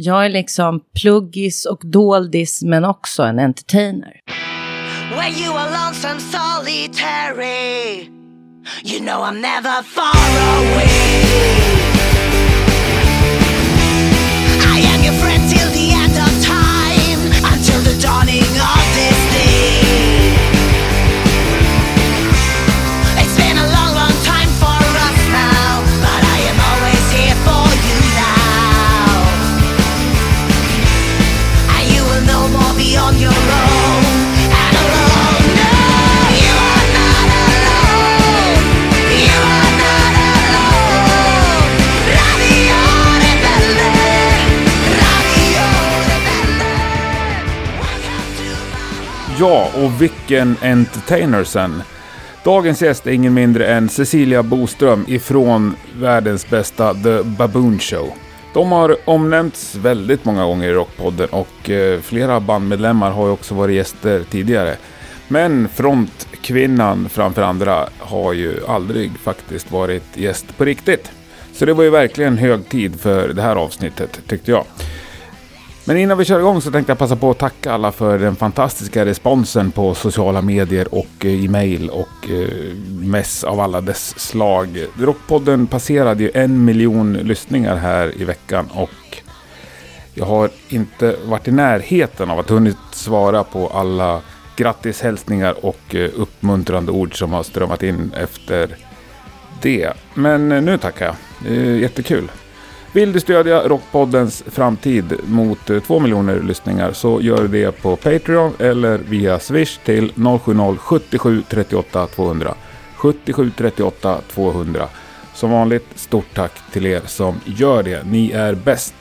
Jag är liksom pluggis och doldis men också en entertainer. When you are lonesome, solitary, you know I'm never far away. I am your friend till the end of time, until the dawning Ja, och vilken entertainer sen. Dagens gäst är ingen mindre än Cecilia Boström ifrån världens bästa The Baboon Show. De har omnämnts väldigt många gånger i Rockpodden och eh, flera bandmedlemmar har ju också varit gäster tidigare. Men frontkvinnan framför andra har ju aldrig faktiskt varit gäst på riktigt. Så det var ju verkligen hög tid för det här avsnittet tyckte jag. Men innan vi kör igång så tänkte jag passa på att tacka alla för den fantastiska responsen på sociala medier och eh, i mail och eh, mess av alla dess slag. Rockpodden passerade ju en miljon lyssningar här i veckan och jag har inte varit i närheten av att hunnit svara på alla grattishälsningar och eh, uppmuntrande ord som har strömmat in efter det. Men nu tackar jag. Jättekul. Vill du stödja Rockpoddens framtid mot eh, 2 miljoner lyssningar så gör du det på Patreon eller via Swish till 070-77 38 200. 77 38 200. Som vanligt, stort tack till er som gör det. Ni är bäst.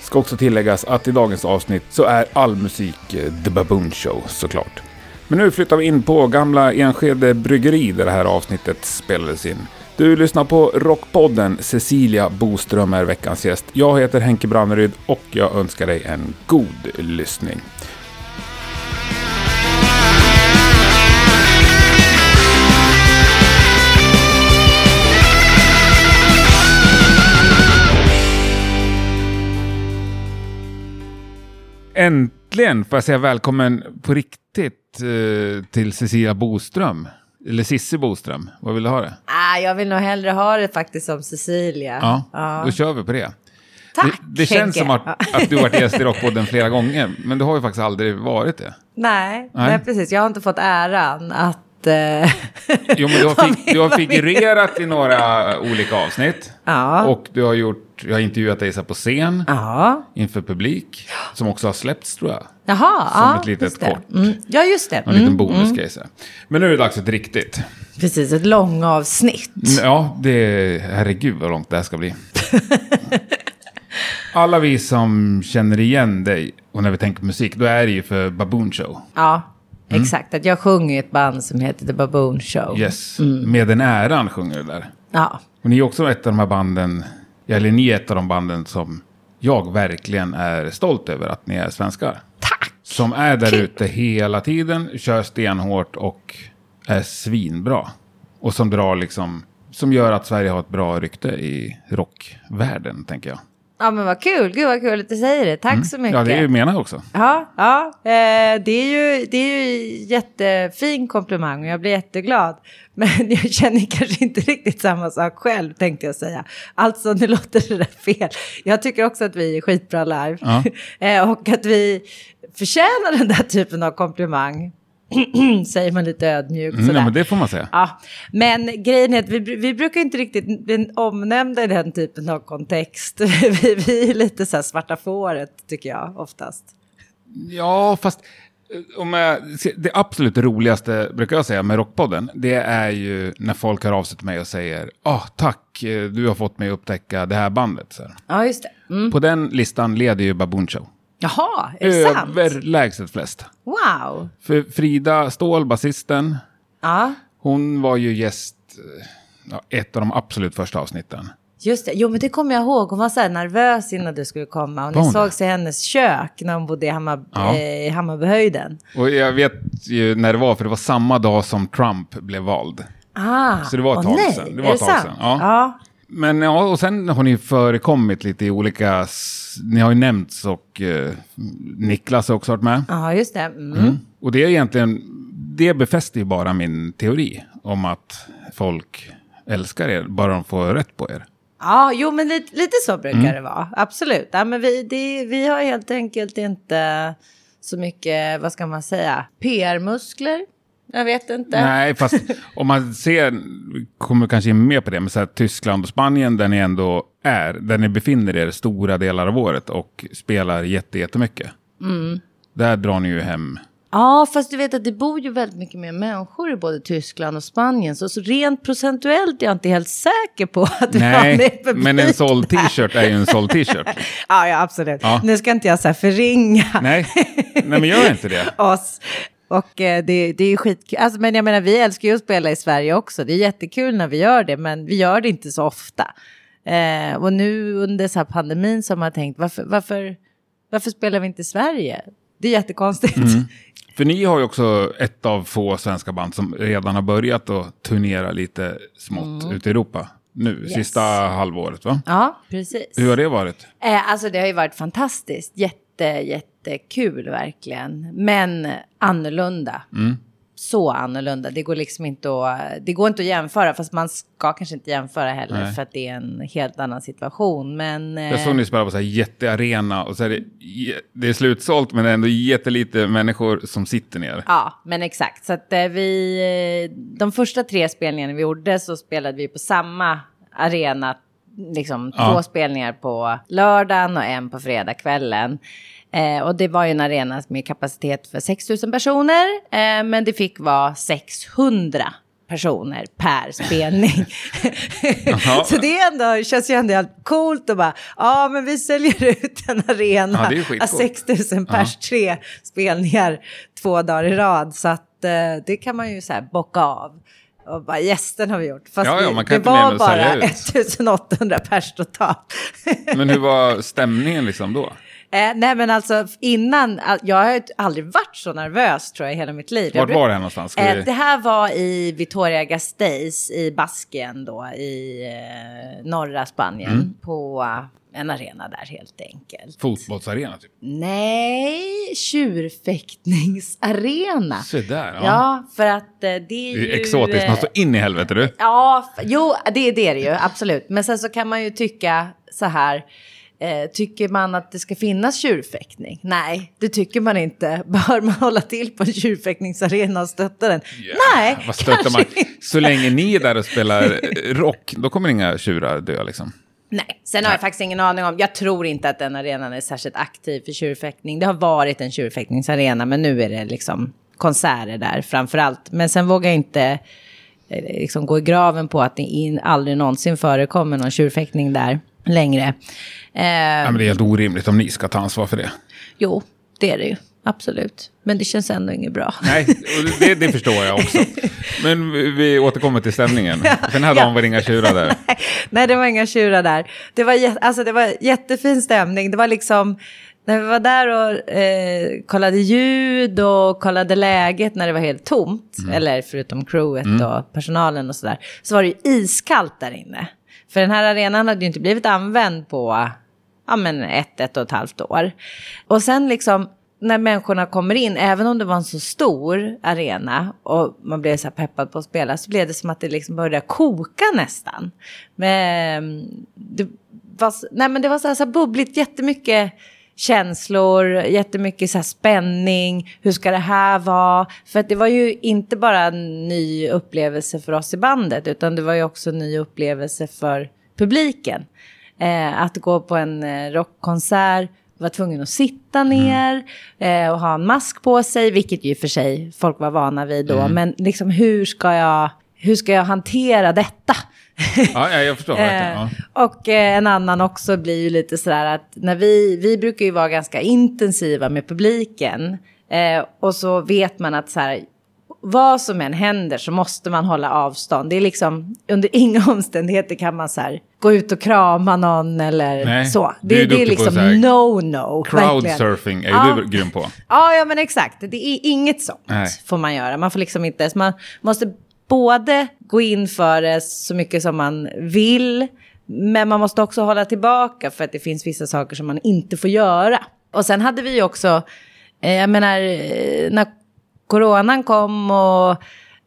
Ska också tilläggas att i dagens avsnitt så är all musik eh, The Baboon Show såklart. Men nu flyttar vi in på gamla Enskede Bryggeri där det här avsnittet spelades in. Du lyssnar på Rockpodden. Cecilia Boström är veckans gäst. Jag heter Henke Branneryd och jag önskar dig en god lyssning. Äntligen får jag säga välkommen på riktigt eh, till Cecilia Boström. Eller Cissi Boström. Vad vill du ha det? Ah, jag vill nog hellre ha det faktiskt som Cecilia. Ja, då kör vi på det. Tack, det, det känns som att, Ja. att du har varit gäst i Rockpodden flera gånger, men du har ju faktiskt aldrig varit det. Nej, Nej. nej. precis. Jag har inte fått äran att... eh, Jo, men du har, fig, du har figurerat i några olika avsnitt. Ja. Och du har gjort, jag har intervjuat dig så på scen, Ja. inför publik, som också har släppts tror jag. Jaha, Som ja, ett litet kort. Mm. Ja, just det. En liten Mm, bonusgrej. här. Men nu är det dags för ett riktigt. Precis, ett långavsnitt. Ja, det, herregud vad långt det här ska bli. Alla vi som känner igen dig och när vi tänker på musik, då är det ju för Baboon Show. Ja, Mm. exakt. Att jag sjunger i ett band som heter The Baboon Show. Yes, med den äran sjunger du där. Ja, Och ni är också ett av de här banden, eller ni är ett av de banden som jag verkligen är stolt över att ni är svenskar. tack! Som är där ute hela tiden, kör stenhårt och är svinbra. Och som drar liksom, som gör att Sverige har ett bra rykte i rockvärlden, tänker jag. Ja, men vad kul. Gud vad kul att du säger det. Tack så mycket. Mm. Ja, det är ju menar jag också. Ja, ja eh, det, är ju, det är ju jättefin komplimang och jag blir jätteglad. Men jag känner kanske inte riktigt samma sak själv tänkte jag säga. Alltså nu låter det där fel. Jag tycker också att vi är skitbra live. Ja. eh, och att vi förtjänar den där typen av komplimang. Säger man lite ödmjukt Mm, ja, men det får man säga. Ja, men grejen är att vi, vi brukar inte riktigt bli omnämnda i den typen av kontext. vi, vi är lite så här svarta fåret tycker jag oftast. Ja, fast eh, om jag, det absolut roligaste, brukar jag säga, med Rockpodden, det är ju när folk hör av sig till mig och säger ah, tack, eh, du har fått mig att upptäcka det här bandet. Så här. Ja, just det. Mm. På den listan leder ju Baboon Show. Jaha, är det sant? Överlägset flest. Wow. För Frida Ståhl, basisten, Ja, hon var ju gäst ja, ett av de absolut första avsnitten. just det. Jo, men det kommer jag ihåg. Hon var så här nervös innan du skulle komma. Och ni det? sågs i hennes kök när hon bodde i, Hammar, Ja. eh, Hammarbyhöjden. Och jag vet ju när det var, för det var samma dag som Trump blev vald. Ah, Så det var ett tag nej, sedan. Det var ett tag sedan, ja. ja. Men ja, och sen har ni förekommit lite i olika... Ni har ju nämnts och eh, Niklas har också varit med. Ja, just det. Mm. Och det är egentligen... Det befäster ju bara min teori om att folk älskar er, bara de får rätt på er. Ja, jo, men lite, lite så brukar Mm. det vara. Absolut. Ja, men vi, det, vi har helt enkelt inte så mycket, vad ska man säga, PR-muskler. Jag vet inte. Nej, fast om man ser, kommer kanske in mer på det, men så här, Tyskland och Spanien där ni ändå är, där ni befinner er stora delar av året och spelar jätte, jättemycket. Mm. Där drar ni ju hem. Ja, fast du vet att det bor ju väldigt mycket mer människor i både Tyskland och Spanien. Så, så rent procentuellt är jag inte helt säker på att vi har Nej, men en såld t-shirt är ju en såld t-shirt. Ja, ja, absolut. Ja. Nu ska inte jag så här förringa Nej, nej men gör inte det. oss. Och eh, det, det är ju skitkul. Alltså, men jag menar, vi älskar ju att spela i Sverige också. Det är jättekul när vi gör det, men vi gör det inte så ofta. Eh, och nu under så här pandemin så har man tänkt, varför, varför, varför spelar vi inte i Sverige? Det är jättekonstigt. Mm. För ni har ju också ett av få svenska band som redan har börjat att turnera lite smått ute i Europa. Nu, Mm. Yes. sista halvåret va? Ja, precis. Hur har det varit? Eh, alltså det har ju varit fantastiskt. Jätte, jättekul verkligen. Men annorlunda. Så annorlunda. Det går liksom inte att, det går inte att jämföra. Fast man ska kanske inte jämföra heller. Nej. För att det är en helt annan situation. Men... eh, Jag såg ni spela på så här jättearena och så är det, det är slutsålt men det är ändå jättelite människor som sitter ner. Ja, men exakt. Så att eh, vi, eh, de första tre spelningarna vi gjorde så spelade vi på samma arena. Liksom Ja. två spelningar på lördagen och en på fredagskvällen. Eh, och det var ju en arena med kapacitet för 6 000 personer. Eh, men det fick vara 600 personer per spelning. Så det är ändå, känns ju ändå helt coolt att bara, ja men vi säljer ut en arena. Ja, det är ju skitcoolt. 6 000 pers, tre spelningar två dagar i rad. Så att eh, det kan man ju så här bocka av. Och bara gästen har vi gjort. Fast Ja, ja, det var bara ut. 1800 pers totalt. Men hur var stämningen liksom då? Eh, nej men alltså innan, jag har aldrig varit så nervös tror jag i hela mitt liv. Vart var det här någonstans? Eh, vi... det här var i Vitoria Gasteiz i Baskien då i eh, norra Spanien Mm. på eh, en arena där helt enkelt. Fotbollsarena typ? Nej, tjurfäktningsarena. Så där, ja. Ja, för att eh, det är Det ju... är exotiskt, eh, något så in i helvete du. Ja, jo, det, det är det ju, absolut. Men sen så kan man ju tycka så här. Eh, tycker man att det ska finnas tjurfäktning? Nej, det tycker man inte. Bör man hålla till på en tjurfäktningsarena och stötta den? Nej, Vad kanske man? inte. Så länge ni är där och spelar eh, rock, då kommer inga tjurar dö liksom. Nej, sen har jag faktiskt ingen aning om. Jag tror inte att den arenan är särskilt aktiv för tjurfäktning. Det har varit en tjurfäktningsarena, men nu är det liksom konserter där framför allt. Men sen vågar jag inte eh, liksom gå i graven på att det in, aldrig någonsin förekommer någon tjurfäktning där längre. Eh, Ja, men det är helt orimligt om ni ska ta ansvar för det. Jo, det är det ju. Absolut. Men det känns ändå inget bra. Nej, det, det förstår jag också. Men vi- återkommer till stämningen. För den här dagen var det inga tjurar där. Nej, det var inga tjurar där. Det var, alltså, det var jättefin stämning. Det var liksom, när vi var där och eh, kollade ljud och kollade läget när det var helt tomt, eller förutom crewet och personalen och sådär, så var det ju iskallt där inne. För den här arenan hade ju inte blivit använd på ja, men ett, ett och ett halvt år. Och sen liksom när människorna kommer in, även om det var en så stor arena och man blev så här peppad på att spela, så blev det som att det liksom började koka nästan. Men mm, det var, nej, men det var så här, så här bubbligt, jättemycket känslor, jättemycket så spänning. Hur ska det här vara? För det var ju inte bara en ny upplevelse för oss i bandet, utan det var ju också en ny upplevelse för publiken. Eh, att gå på en eh, rockkonsert, var tvungen att sitta ner eh, och ha en mask på sig, vilket ju i och för sig folk var vana vid då. Men liksom hur ska jag, hur ska jag hantera detta? Ja, ja, jag förstår verkligen. Ja. Eh, Och eh, en annan också blir ju lite sådär att när vi, vi brukar ju vara ganska intensiva med publiken. Eh, och så vet man att så här, vad som än händer så måste man hålla avstånd. Det är liksom, under inga omständigheter kan man så här, gå ut och krama någon eller Nej, så. du är Det, det är liksom no-no. Crowdsurfing är Ja. du grym på. Ja, ja, men exakt. Det är inget sånt Nej. får man göra. Man får liksom inte, man måste både gå in för det så mycket som man vill, Men man måste också hålla tillbaka för att det finns vissa saker som man inte får göra. Och sen hade vi ju också, eh, jag menar, eh, när coronan kom och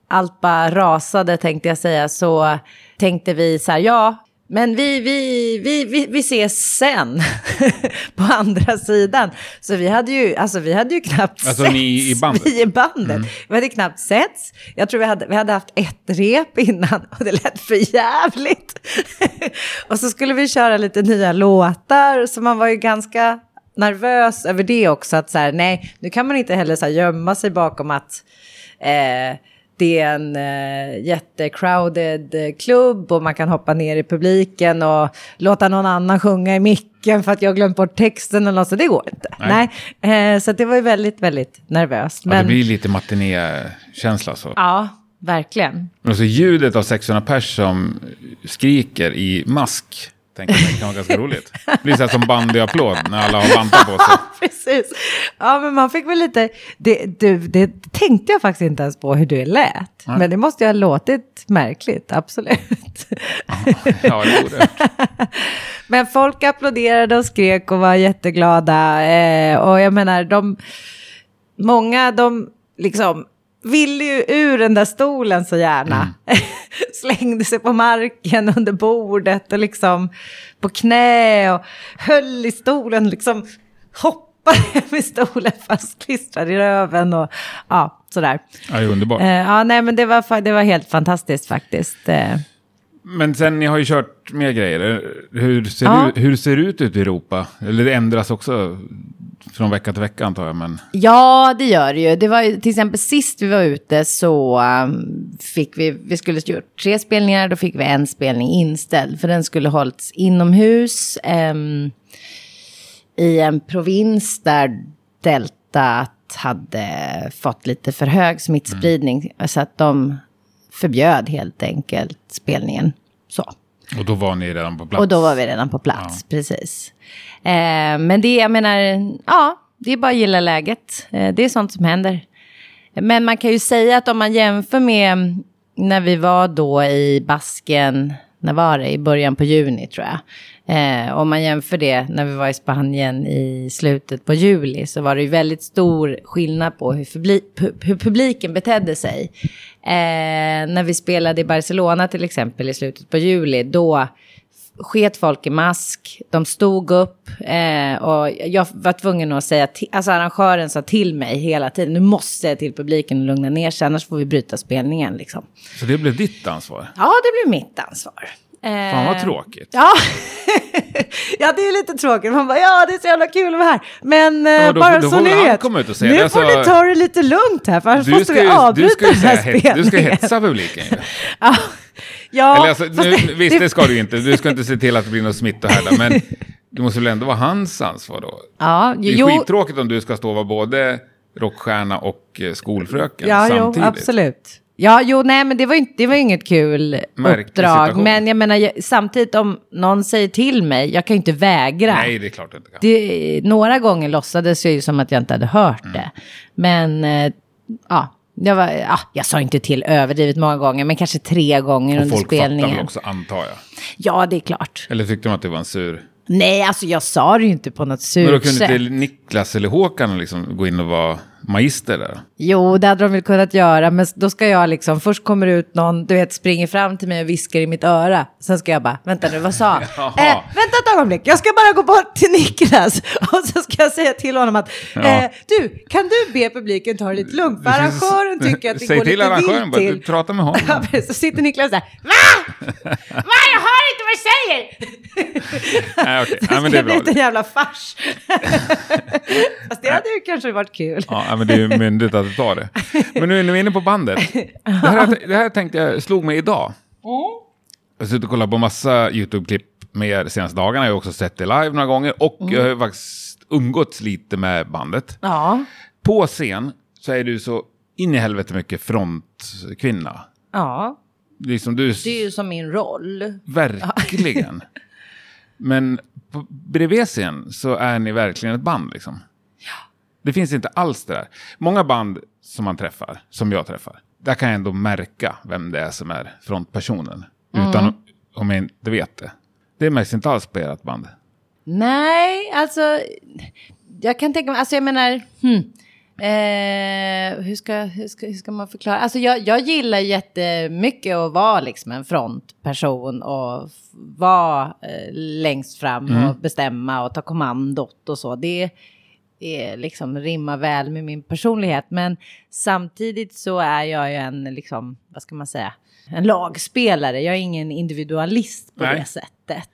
allt bara rasade tänkte jag säga, så tänkte vi så här, ja, men vi, vi, vi, vi, vi ses sen på andra sidan. Så vi hade ju, alltså vi hade ju knappt Alltså setts. ni i bandet? Vi i bandet. Vi hade knappt setts. Jag tror vi hade, vi hade haft ett rep innan och det lät för jävligt. och så skulle vi köra lite nya låtar, så man var ju ganska nervös över det också. Att så här, nej, nu kan man inte heller så här gömma sig bakom att eh, det är en eh, jättecrowded eh, klubb och man kan hoppa ner i publiken och låta någon annan sjunga i micken för att jag glömt bort texten eller något, så det går inte. Nej. Nej. Eh, så det var ju väldigt, väldigt nervöst. Ja, Men, det blir lite matinékänsla så. ja, verkligen. Men så ljudet av 600 pers som skriker i mask. Tänker jag det kan vara ganska roligt. Det blir så här som bandyapplåd när alla har vantar på sig. Precis. Ja, men man fick väl lite... Det, du, det tänkte jag faktiskt inte ens på hur det lät. Men det måste ju ha låtit märkligt, absolut. Ja, det borde. Men folk applåderade och skrek och var jätteglada. Eh, och jag menar, de... Många, de liksom ville ju ur den där stolen så gärna. Slängde sig på marken under bordet och liksom på knä och höll i stolen, liksom hoppade med stolen fastklistrad i röven och ja, sådär. Ja, det är underbart. Eh, ja, nej men det var, det var helt fantastiskt faktiskt. Eh, Men sen, ni har ju kört mer grejer. Hur ser, Ja. det, hur ser det ut ute i Europa? Eller det ändras också från vecka till vecka antar jag. Men Ja, det gör det ju. Det var ju till exempel sist vi var ute så um, fick vi, vi skulle göra tre spelningar, då fick vi en spelning inställd. För den skulle hållits inomhus ehm, i en provins där deltat hade fått lite för hög smittspridning. Så att de förbjöd helt enkelt spelningen. Så. Och då var ni redan på plats. Och då var vi redan på plats, precis. Eh, men det, jag menar, ja, det är bara att gilla läget. Eh, det är sånt som händer. Men man kan ju säga att om man jämför med när vi var då i Basken, när var det? I början på juni tror jag. Eh, om man jämför det när vi var i Spanien i slutet på juli så var det ju väldigt stor skillnad på hur, hur publiken betedde sig. Eh, när vi spelade i Barcelona till exempel i slutet på juli, då sket folk i mask, de stod upp eh, och jag var tvungen att säga, till, alltså arrangören sa till mig hela tiden, nu måste säga till publiken att lugna ner sig, annars får vi bryta spelningen liksom. Så det blev ditt ansvar? Ja, det blev mitt ansvar. Eh, Fan vad tråkigt. Ja. ja, det är lite tråkigt. Man bara, ja, det är så jävla kul att vara här. Men eh, Ja, då- bara då så får ni vet, komma ut och säga nu det, får alltså- ni ta det lite lugnt här, för annars måste vi avbryta den här spelningen. du ska hetsa publiken ju. Ja, ja Eller alltså, nu, fast visst, det ska du inte. Du ska inte se till att det blir något smittohärda. Men det måste väl ändå vara hans ansvar då? Ja, Det är jo, skittråkigt om du ska stå och vara både rockstjärna och eh, skolfröken Ja, samtidigt. absolut. Ja, jo, nej, men det var inte, det var inget kul Märklig uppdrag. situation. Men jag menar, jag, samtidigt om någon säger till mig, jag kan ju inte vägra. Nej, det är klart att inte kan. Det, några gånger låtsades jag ju som att jag inte hade hört Mm. det. Men, eh, ja. Jag, var, ja, jag sa inte till överdrivet många gånger, men kanske tre gånger Och under folk fattar spelningen. väl också, antar jag. Ja, det är klart. Eller tyckte de att det var en sur... Nej, alltså jag sa det ju inte på något Men då surt kunde sätt. inte Niklas eller Håkan liksom gå in och vara magister där? Jo, det hade de väl kunnat göra, men då ska jag liksom, först kommer ut någon, du vet, springer fram till mig och viskar i mitt öra. Sen ska jag bara, vänta nu, vad sa han? Eh, Vänta ett ögonblick, jag ska bara gå bort till Niklas och så ska jag säga till honom att, Ja. eh, du, kan du be publiken ta det lite lugnt? För arrangören tycker att det Säg går till lite arrangören vilt bara, till. du pratar med honom. Ja, så sitter Niklas där, va? Va, jag hör vad du säger! Nej, okej. Det är bli bra. en jävla fars. Fast det hade ju kanske varit kul. Ja, men det är ju myndigt att du tar det. Men nu är vi inne på bandet. Det här, det här tänkte jag, slog mig idag. Jag har suttit och kollat på massa YouTube-klipp med er senaste dagarna. Jag har också sett det live några gånger. Och jag har faktiskt umgåtts lite med bandet. Ja, På scen så är du så in i helvete mycket frontkvinna. ja, Liksom du... det är ju som min roll. Verkligen. Men på, bredvid scen så är ni verkligen ett band liksom. Det finns inte alls det där. Många band som man träffar, som jag träffar, där kan jag ändå märka vem det är som är frontpersonen. Utan om jag inte vet det. Det märks inte alls på ert band. Nej, alltså jag kan tänka mig, alltså jag menar, hmm, eh, hur, ska, hur, ska, hur ska man förklara? Alltså jag, jag gillar jättemycket att vara liksom en frontperson och vara eh, längst fram och bestämma och ta kommandot och så. Det är liksom rimmar väl med min personlighet, men samtidigt så är jag ju en, liksom, vad ska man säga, en lagspelare. Jag är ingen individualist på Nej. det sättet.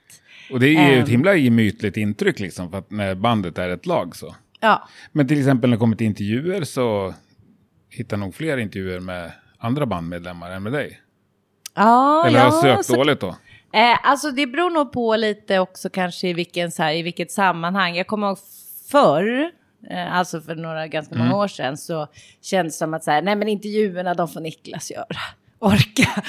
Och det är ju ett Ehm. himla gemytligt intryck liksom, för att när bandet är ett lag så. Ja, Men till exempel när det kommer till intervjuer så hittar nog fler intervjuer med andra bandmedlemmar än med dig. ja, Eller har sökt så- dåligt då? Eh, alltså det beror nog på lite också kanske i, vilken, så här, i vilket sammanhang. Jag kommer ihåg förr, eh, alltså för några ganska många år sedan, så kändes det som att så här, nej men intervjuerna de får Niklas göra. Orka.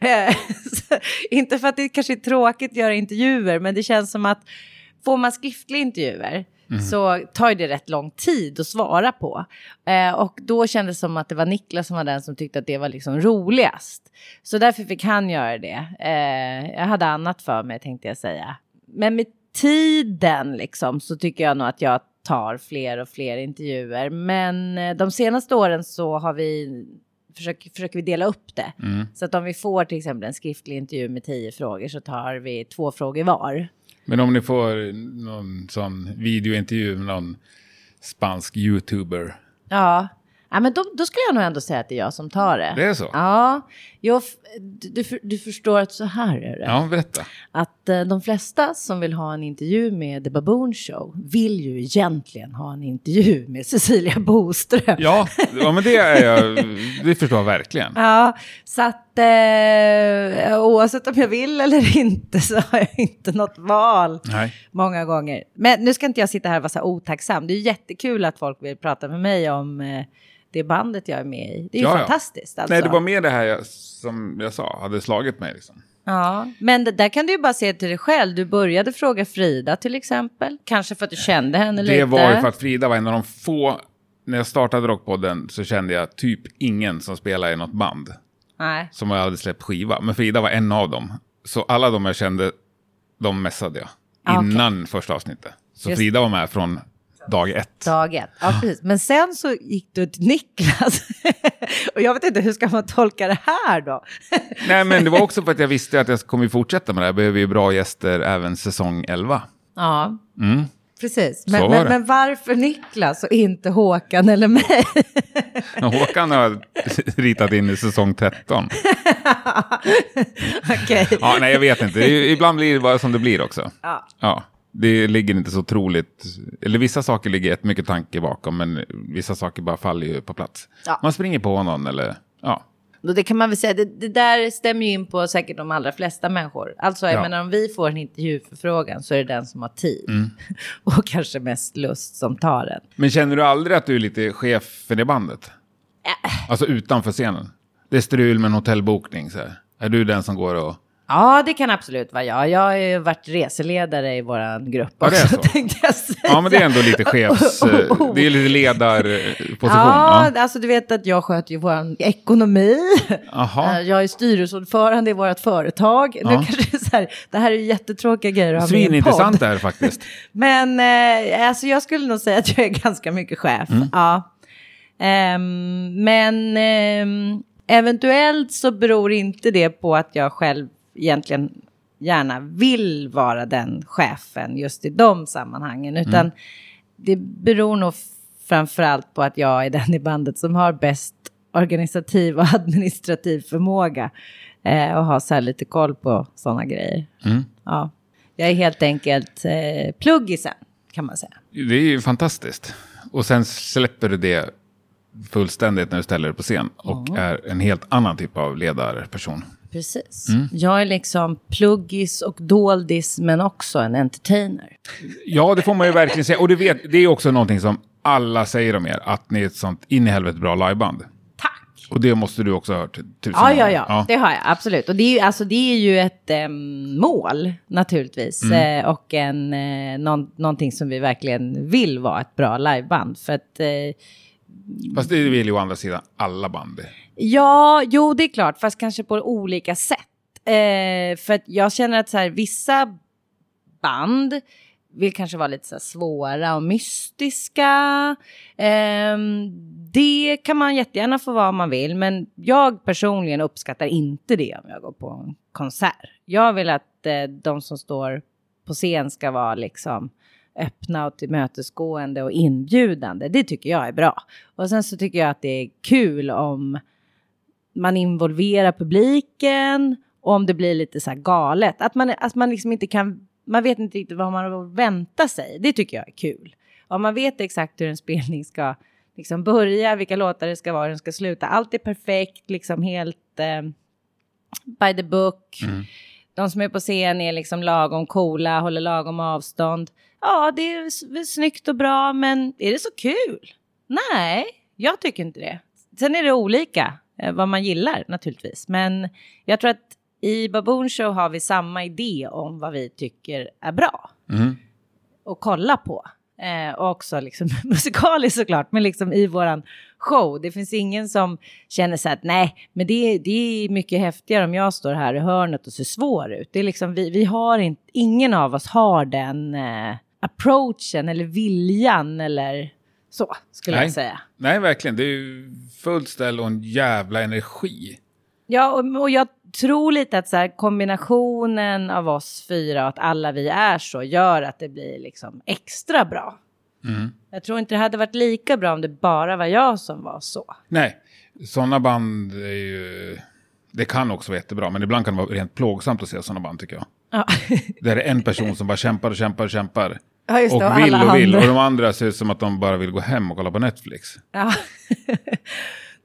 Eh, så, inte för att det kanske är tråkigt att göra intervjuer, men det känns som att får man skriftliga intervjuer så tar det rätt lång tid att svara på. Eh, och då kändes det som att det var Niklas som var den som tyckte att det var liksom roligast. Så därför fick han göra det. Eh, jag hade annat för mig tänkte jag säga. Men med tiden liksom så tycker jag nog att jag tar fler och fler intervjuer. Men eh, de senaste åren så har vi försöker, försöker vi dela upp det. Så att om vi får till exempel en skriftlig intervju med tio frågor så tar vi två frågor var. Men om ni får någon sån videointervju med någon spansk youtuber. Ja, ja men då, då skulle jag nog ändå säga att det är jag som tar det. Det är så? Ja, jag, du, du förstår att så här är det. Ja, berätta. Att eh, de flesta som vill ha en intervju med The Baboon Show vill ju egentligen ha en intervju med Cecilia Boström. Ja, ja men det är jag, det förstår jag verkligen. Ja, så att eh, oavsett om jag vill eller inte så har jag inte något val Nej. många gånger. Men nu ska inte jag sitta här och vara så här otacksam. Det är jättekul att folk vill prata med mig om eh, det bandet jag är med i. Det är ju Ja, ja. fantastiskt. Alltså. Nej, det var mer det här jag, som jag sa, hade slagit mig liksom. Ja, men det, där kan du ju bara se till dig själv. Du började fråga Frida till exempel. Kanske för att du kände henne lite. Det var ju för att Frida var en av de få, när jag startade Rockpodden så kände jag typ ingen som spelade i något band. Nej. Som hade släppt skiva. Men Frida var en av dem. Så alla de jag kände, de messade jag. Ah, okej. Innan första avsnittet. Så Just- Frida var med från dag ett. Dag ett. Ja, precis. Men sen så gick du till Niklas. och jag vet inte, hur ska man tolka det här då? Nej, men det var också för att jag visste att jag kommer fortsätta med det här. Jag behöver ju bra gäster även säsong 11. ja, Mm. Precis. Men, var men, men varför Niklas och inte Håkan eller mig? Håkan har ritat in i säsong 13. Okej. Ja, nej, jag vet inte. Ibland blir det bara som det blir också. Ja. Ja, det ligger inte så troligt. Eller vissa saker ligger jättemycket tanke bakom, men vissa saker bara faller ju på plats. Ja. Man springer på någon eller, ja. Och det kan man väl säga, det, det där stämmer ju in på säkert de allra flesta människor. Alltså, jag Ja. menar om vi får en intervjuförfrågan så är det den som har tid. Mm. och kanske mest lust som tar den. Men känner du aldrig att du är lite chefen i bandet? Alltså utanför scenen? Det är strul med en hotellbokning så här. Är du den som går och... Ja, det kan absolut vara jag. Jag har ju varit reseledare i vår grupp Ja, också, tänkte jag säga. Ja, men det är ändå lite chefs... eh, Det är lite ledarposition. Ja, Ja. alltså du vet att jag sköter ju vår ekonomi. Jaha. Eh, Jag är styrelseordförande i vårt företag. Nu Ja. kanske det här, det här är ju jättetråkiga grejer att ha med i podd. det här faktiskt. Men eh, alltså jag skulle nog säga att jag är ganska mycket chef. Mm. Ja. Ehm, men ehm, eventuellt så beror inte det på att jag själv egentligen gärna vill vara den chefen just i de sammanhangen. Mm. Utan det beror nog framförallt på att jag är den i bandet som har bäst organisativ och administrativ förmåga. Eh, och har så här lite koll på sådana grejer. Mm. Ja. Jag är helt enkelt eh, pluggisen kan man säga. Det är ju fantastiskt. Och sen släpper du det fullständigt när du ställer dig på scen och är en helt annan typ av ledarperson. Precis. Mm. Jag är liksom pluggis och doldis men också en entertainer. Ja, det får man ju verkligen säga. Och du vet, det är också någonting som alla säger om er, att ni är ett sånt in i helvete bra liveband. Tack! Och det måste du också ha hört tusen Ja, ja, gånger. ja, det har jag absolut. Och det är ju, alltså, det är ju ett em, mål naturligtvis. Mm. Eh, och en, eh, någon, någonting som vi verkligen vill vara ett bra liveband. För att, eh, Fast det vill ju å andra sidan alla band ja, jo det är klart, fast kanske på olika sätt. Eh, för att jag känner att så här, vissa band vill kanske vara lite så här svåra och mystiska. Eh, det kan man jättegärna få vara om man vill, men jag personligen uppskattar inte det om jag går på en konsert. Jag vill att eh, de som står på scen ska vara liksom öppna och tillmötesgående och inbjudande. Det tycker jag är bra. Och sen så tycker jag att det är kul om man involverar publiken och om det blir lite så här galet. Att man, att man liksom inte kan, man vet inte riktigt vad man har att vänta sig. Det tycker jag är kul. Om man vet exakt hur en spelning ska liksom börja, vilka låtar det ska vara, hur den ska sluta. Allt är perfekt, liksom helt eh, by the book. De som är på scen är liksom lagom coola, håller lagom avstånd. Ja, det är snyggt och bra, men är det så kul? Nej, jag tycker inte det. Sen är det olika vad man gillar naturligtvis, men jag tror att i Baboon Show har vi samma idé om vad vi tycker är bra Mm. kolla på. Eh, och också liksom musikaliskt såklart, men liksom i våran show. Det finns ingen som känner så att nej, men det, det är mycket häftigare om jag står här i hörnet och ser svår ut. Det är liksom, vi, vi har inte, ingen av oss har den eh, approachen eller viljan eller så, skulle Nej. jag säga. Nej, verkligen. Det är ju fullt ställ och en jävla energi. Ja, och, och jag tror lite att så här, kombinationen av oss fyra och att alla vi är så gör att det blir liksom extra bra. Mm. Jag tror inte det hade varit lika bra om det bara var jag som var så. Nej, sådana band är ju... Det kan också vara jättebra, men ibland kan det vara rent plågsamt att se sådana band tycker jag. Ja, Där det är en person som bara kämpar och kämpar och kämpar. Ja just Och det. Och vill alla och vill. Och de andra ser ut som att de bara vill gå hem och kolla på Netflix. Ja.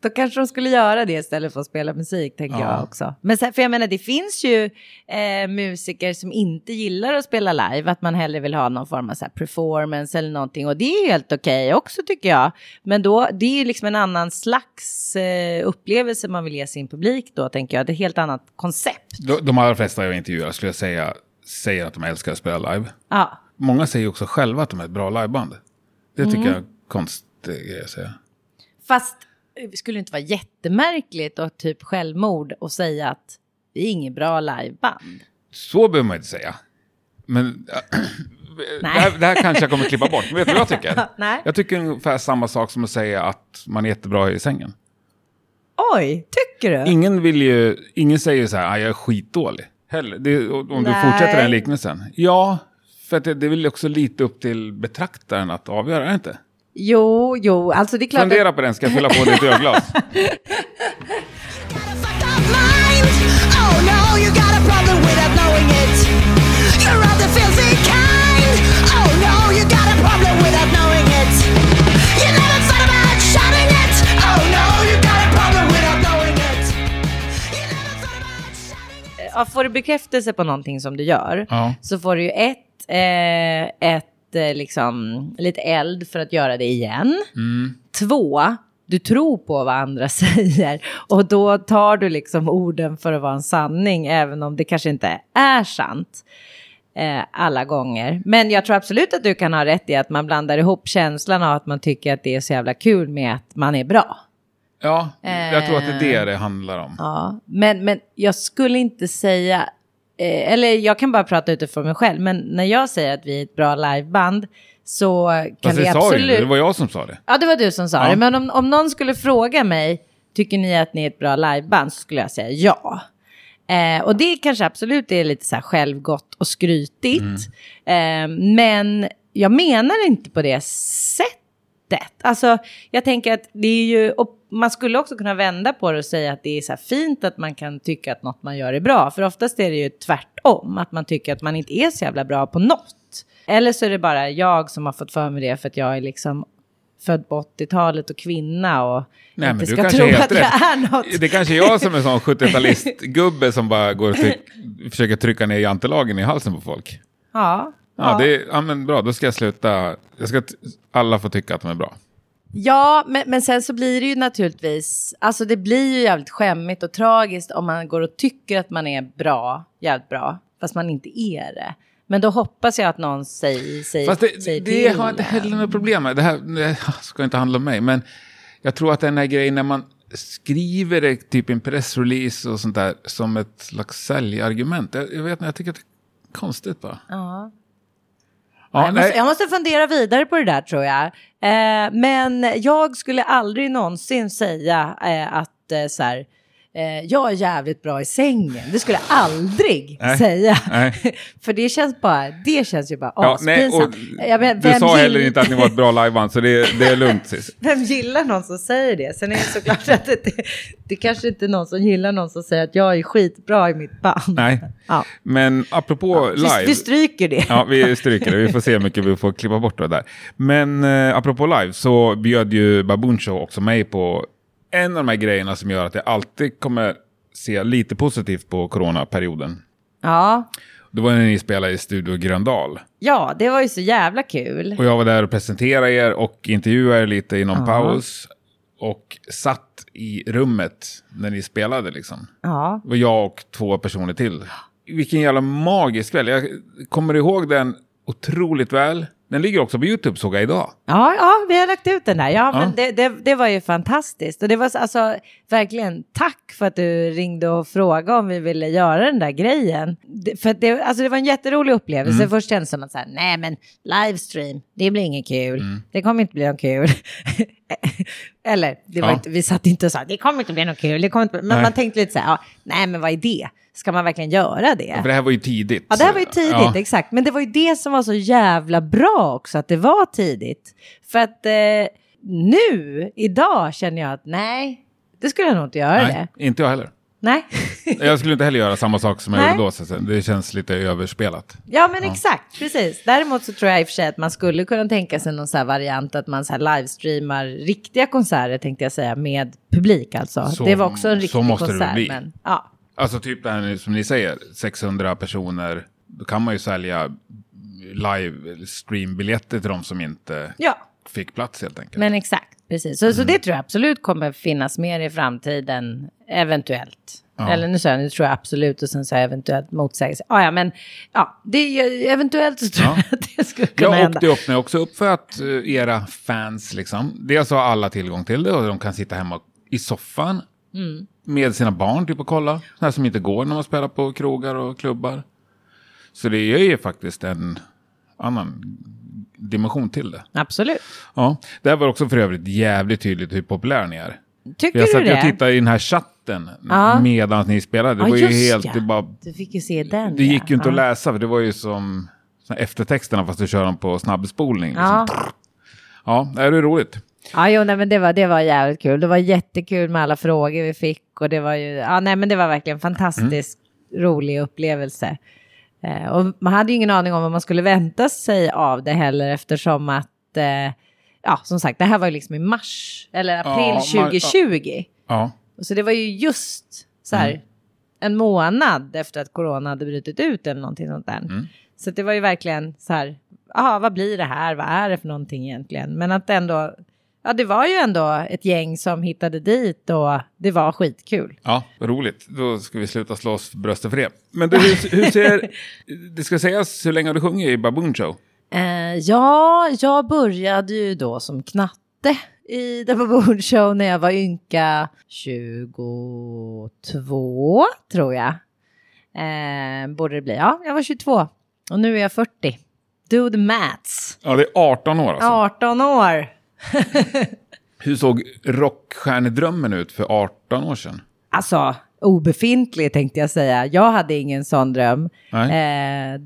Då kanske de skulle göra det istället för att spela musik, tänker Ja. jag också. Men sen, för jag menar, det finns ju eh, musiker som inte gillar att spela live, att man hellre vill ha någon form av så här performance eller någonting. Och det är helt okej också, tycker jag. Men då, det är ju liksom en annan slags eh, upplevelse man vill ge sin publik då, tänker jag. Det är ett helt annat koncept. De, de allra flesta jag intervjuar skulle jag säga säger att de älskar att spela live. Ja, Många säger också själva att de är ett bra liveband. Det tycker Mm. jag är konstig grej att säga. fast det skulle inte vara jättemärkligt och typ självmord och säga att vi är inget bra liveband. Så behöver man inte säga. Men det, här, det här kanske jag kommer klippa bort. Men vet du vad jag tycker? Nej. Jag tycker ungefär samma sak som att säga att man är jättebra i sängen. Oj, tycker du? Ingen vill ju, ingen säger så här, "Ah, jag är skitdålig. Heller. Det, om du Nej. fortsätter den liknelsen. Ja, för att det, det är väl också lite upp till betraktaren att avgöra, inte? Jo, jo, alltså det är klart Fundera att, på den, ska jag fylla på ditt ölglas? Ja, får du bekräftelse på någonting som du gör Ja. så får du ju ett, eh, ett eh, liksom, lite eld för att göra det igen. Två, du tror på vad andra säger och då tar du liksom orden för att vara en sanning även om det kanske inte är sant. eh, alla gånger. Men jag tror absolut att du kan ha rätt i att man blandar ihop känslan av att man tycker att det är så jävla kul med att man är bra. Ja, jag tror att det är det det handlar om. Ja, men, men jag skulle inte säga, eh, eller jag kan bara prata utifrån mig själv, men när jag säger att vi är ett bra liveband så kan Fast vi det sa ju absolut... det var jag som sa det. Ja, det var du som sa Ja. det. Men om, om någon skulle fråga mig, tycker ni att ni är ett bra liveband? Så skulle jag säga ja. Eh, och det kanske absolut är lite så här självgott och skrytigt. Eh, men jag menar inte på det sättet. Alltså, jag tänker att det är ju, och man skulle också kunna vända på det och säga att det är så fint att man kan tycka att något man gör är bra. För oftast är det ju tvärtom, att man tycker att man inte är så jävla bra på något. Eller så är det bara jag som har fått för mig det för att jag är liksom född på 80-talet och kvinna och Nej, inte ska tro att rätt. är något. Det kanske är jag som är en sån 70-talist-gubbe som bara går och tryck, försöker trycka ner jantelagen i halsen på folk. Ja, Ja, det är, ja, men bra, då ska jag sluta. Jag ska alla får tycka att de är bra. Ja, men, men sen så blir det ju naturligtvis, alltså det blir ju jävligt skämmigt och tragiskt om man går och tycker att man är bra, jävligt bra, fast man inte är det. Men då hoppas jag att någon säger, säger, Fast det, säger det till. har jag inte heller något problem med. Det här det ska inte handla om mig, men jag tror att den här grejen när man skriver det typ en pressrelease och sånt där som ett slags säljargument. Jag, jag vet inte, jag tycker att det är konstigt bara. Ja. Ja, jag, måste, jag måste fundera vidare på det där tror jag. Eh, men jag skulle aldrig någonsin säga eh, att eh, så här, jag är jävligt bra i sängen. Det skulle jag aldrig Nej. säga. Nej. För det känns bara, det känns ju bara Ja, aspinsamt. Du sa heller gill- inte att ni var ett bra liveband, så det, det är lugnt. Vem gillar någon som säger det? Sen är det såklart att det, det, kanske inte är någon som gillar någon som säger att jag är skitbra i mitt band. Nej, Ja. men apropå Vi, live. vi stryker det. Ja, vi stryker det. Vi får se hur mycket vi får klippa bort det där. Men eh, apropå live så bjöd ju Baboon Show också mig på en av de här grejerna som gör att jag alltid kommer se lite positivt på coronaperioden. Ja. Det var när ni spelade i Studio Gröndal. ja, det var ju så jävla kul. Och jag var där och presenterade er och intervjuade er lite i någon paus. Och satt i rummet när ni spelade liksom. Ja. Var jag och två personer till. Vilken jävla magisk kväll. Jag kommer ihåg den otroligt väl. Den ligger också på YouTube såg jag idag. Ja, ja, vi har lagt ut den där. Ja, Ja. men det, det, det var ju fantastiskt. Och det var så- alltså verkligen tack för att du ringde och frågade om vi ville göra den där grejen. Det, för det, alltså det var en jätterolig upplevelse. Mm. Först kändes det som att nej men livestream, det blir inget kul. Mm. Det kommer inte bli något kul. Eller, det var Ja. inte, vi satt inte och sa, det kommer inte bli något kul. Det kommer inte, men Nej. man tänkte lite så här, ja, nej men vad är det? Ska man verkligen göra det? För det här var ju tidigt. Ja, det här var ju tidigt, Ja. exakt. Men det var ju det som var så jävla bra också, att det var tidigt. För att eh, nu, idag, känner jag att nej, det skulle jag nog inte göra det. Nej, inte jag heller. Nej. Jag skulle inte heller göra samma sak som jag Nej. gjorde då. Så det känns lite överspelat. ja, men exakt, precis. Däremot så tror jag i och för sig att man skulle kunna tänka sig någon så variant att man så livestreamar riktiga konserter, tänkte jag säga, med publik alltså. Så- det var också en så riktig måste det väl konsert. bli. Men, ja. Alltså typ det här som ni säger, 600 personer. Då kan man ju sälja live streambiljetter till de som inte ja, fick plats helt enkelt. men exakt, precis. Så, så det tror jag absolut kommer finnas mer i framtiden, eventuellt. Ja. Eller nu sa jag, nu tror jag absolut och sen sa jag eventuellt motsägelse. Ah, ja, men ja, det, är- eventuellt så tror Ja. jag att det skulle kunna hända. och det öppnar också upp för att eh, era fans, liksom, dels har alla tillgång till det och de kan sitta hemma i soffan Mm. med sina barn typ och kolla. Sådana som inte går när man spelar på krogar och klubbar. Så det är ju faktiskt en annan dimension till det. Absolut. Ja, det här var också för övrigt jävligt tydligt hur populär ni är. Tycker Jag du det? och tittade i den här chatten Ja. medan ni spelade. Det Ja, var ju helt, ja. det, bara, Du fick ju se den. det gick ju inte ja. att läsa för det var ju som eftertexterna fast du kör dem på snabbspolning. Liksom. Ja. Ja, det är roligt. Ja, jo, nej, men det var, det var jävligt kul. Det var jättekul med alla frågor vi fick och det var ju, ja, nej, men det var verkligen en fantastisk rolig upplevelse. Eh, och man hade ju ingen aning om vad man skulle vänta sig av det heller eftersom att, eh, ja, som sagt, det här var ju liksom i mars eller april Ja, man- 2020. Ja, Så det var ju just så här en månad efter att corona hade brutit ut eller någonting sånt där. Så det var ju verkligen så här, aha, vad blir det här? Vad är det för någonting egentligen? Men att ändå, ja det var ju ändå ett gäng som hittade dit och det var skitkul. ja, roligt. Då ska vi sluta slå oss för bröstet för det. Men du, hur, hur ser... Det ska sägas hur länge har du sjungit i Baboon Show? Eh, ja, jag började ju då som knatte i The Baboon Show när jag var ynka 22, tror jag. Eh, borde det bli. Ja, jag var 22 och nu är jag 40. Do the maths. Ja, det är 18 år alltså. 18 år. Hur såg rockstjärnedrömmen ut för 18 år sedan? Alltså, obefintlig tänkte jag säga. Jag hade ingen sån dröm. Eh,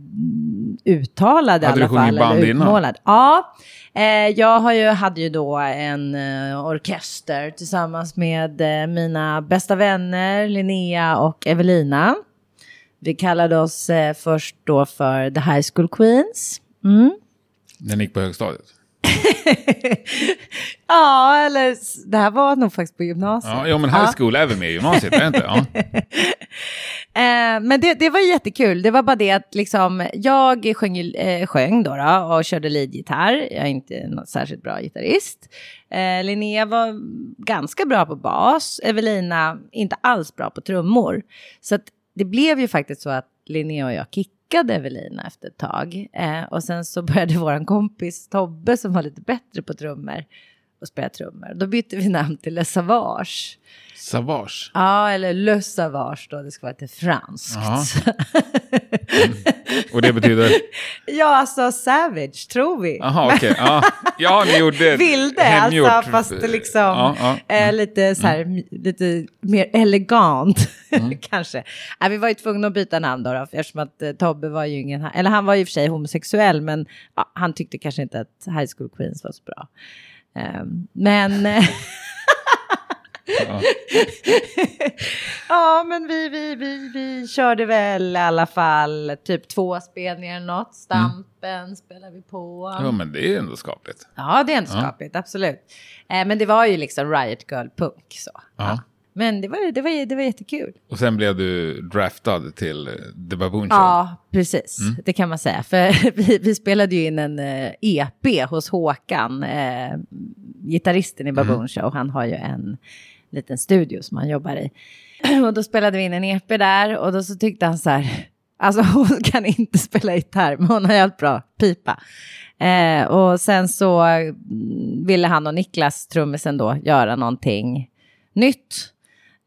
uttalad i Hade du alla fall. sjungit band eller innan? Ja, eh, jag har ju, hade ju då en eh, orkester tillsammans med eh, mina bästa vänner Linnea och Evelina. Vi kallade oss eh, först då för The High School Queens. Mm. Ni gick på högstadiet? ja, eller det här var nog faktiskt på gymnasiet. Ja, ja men high school är väl med i gymnasiet, är inte? Ja. Eh, men det, det var jättekul. Det var bara det att liksom, jag sjöng, eh, sjöng då, då och körde leadgitarr. Jag är inte någon särskilt bra gitarrist. Eh, Linnea var ganska bra på bas. Evelina inte alls bra på trummor. Så att det blev ju faktiskt så att Linnea och jag kickade Evelina efter ett tag. Eh, och sen så började vår kompis Tobbe som var lite bättre på trummor och spela trummor. Då bytte vi namn till Le Savage. Savage. Ja, eller Le Savage då, det ska vara lite franskt. Jaha. Och det betyder? ja, alltså Savage, tror vi. Jaha, okej. Ja. ja, ni gjorde Vilde, hemgjort. alltså, fast det liksom Ja, ja. Eh, lite så här, m- lite mer elegant kanske. Nej, vi var ju tvungna att byta namn då, då eftersom att eh, Tobbe var ju ingen, eller han var ju i och för sig homosexuell, men han tyckte kanske inte att High School Queens var så bra. Ehm, men... Ja. ja, men vi, vi, vi, vi körde väl i alla fall typ två spelningar eller något. Stampen spelade vi på. ja, men det är ändå skapligt. Ja, det är ändå skapligt, absolut. Eh, men det var ju liksom Riot Girl-punk så. Ja. Men det var, det, var, det var jättekul. Och sen blev du draftad till eh, The Baboon Show. Ja, precis. Det kan man säga. För vi, vi spelade ju in en eh, EP hos Håkan, eh, gitarristen i Baboon Show. Han har ju en liten studio som han jobbar i. Och då spelade vi in en EP där och då så tyckte han så här, alltså hon kan inte spela gitarr men hon har jävligt bra pipa. Eh, och sen så mm, ville han och Niklas, trummisen då, göra någonting nytt.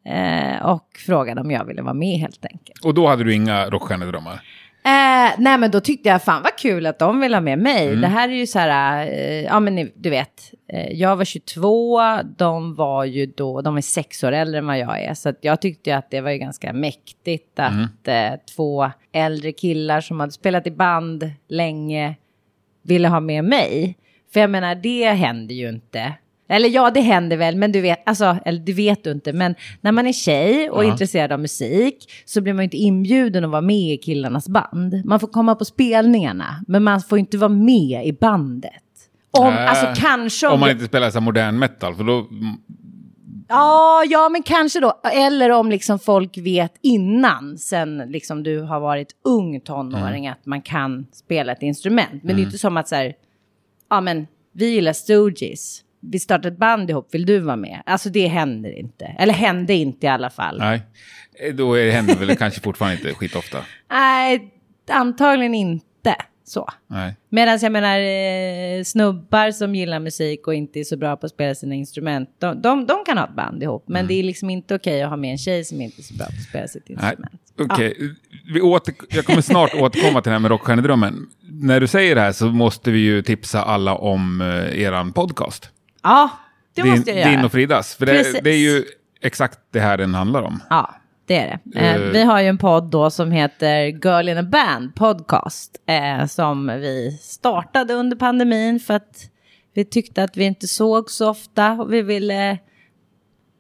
Eh, och frågade om jag ville vara med helt enkelt. Och då hade du inga rockstjärnedrömmar? Eh, nej men då tyckte jag fan vad kul att de vill ha med mig. Det här är ju så här, eh, ja men ni, du vet, eh, jag var 22, de var ju då, de är sex år äldre än vad jag är. Så jag tyckte ju att det var ju ganska mäktigt att eh, två äldre killar som hade spelat i band länge ville ha med mig. För jag menar, det händer ju inte. Eller ja, det händer väl, men du vet, alltså, eller det vet du inte, men när man är tjej och är Ja. intresserad av musik så blir man ju inte inbjuden att vara med i killarnas band. Man får komma på spelningarna, men man får inte vara med i bandet. Om, Äh, alltså kanske om, Om man inte spelar så modern metal, för då... Ja, ja, men kanske då. Eller om liksom folk vet innan, sen liksom du har varit ung tonåring, att man kan spela ett instrument. Men det är inte som att så här, ja men vi gillar Stooges, vi startar ett band ihop, vill du vara med? Alltså det händer inte. Eller hände inte i alla fall. Nej. Eh, Då är det händer väl kanske fortfarande inte skitofta. Nej, antagligen inte så. Medan jag menar eh, snubbar som gillar musik och inte är så bra på att spela sina instrument, de, de, de kan ha ett band ihop. Men det är liksom inte okej att ha med en tjej som inte är så bra på att spela sitt instrument. Okej, vi åter, jag kommer snart återkomma till det här med rockstjärnedrömmen. När du säger det här så måste vi ju tipsa alla om eh, eran podcast. Ja, det din, måste jag göra. Din och Fridas. För det, det är ju exakt det här den handlar om. Ja, det är det. Eh. vi har ju en podd då som heter Girl in a Band podcast. Eh, som vi startade under pandemin för att vi tyckte att vi inte såg så ofta. Och vi ville...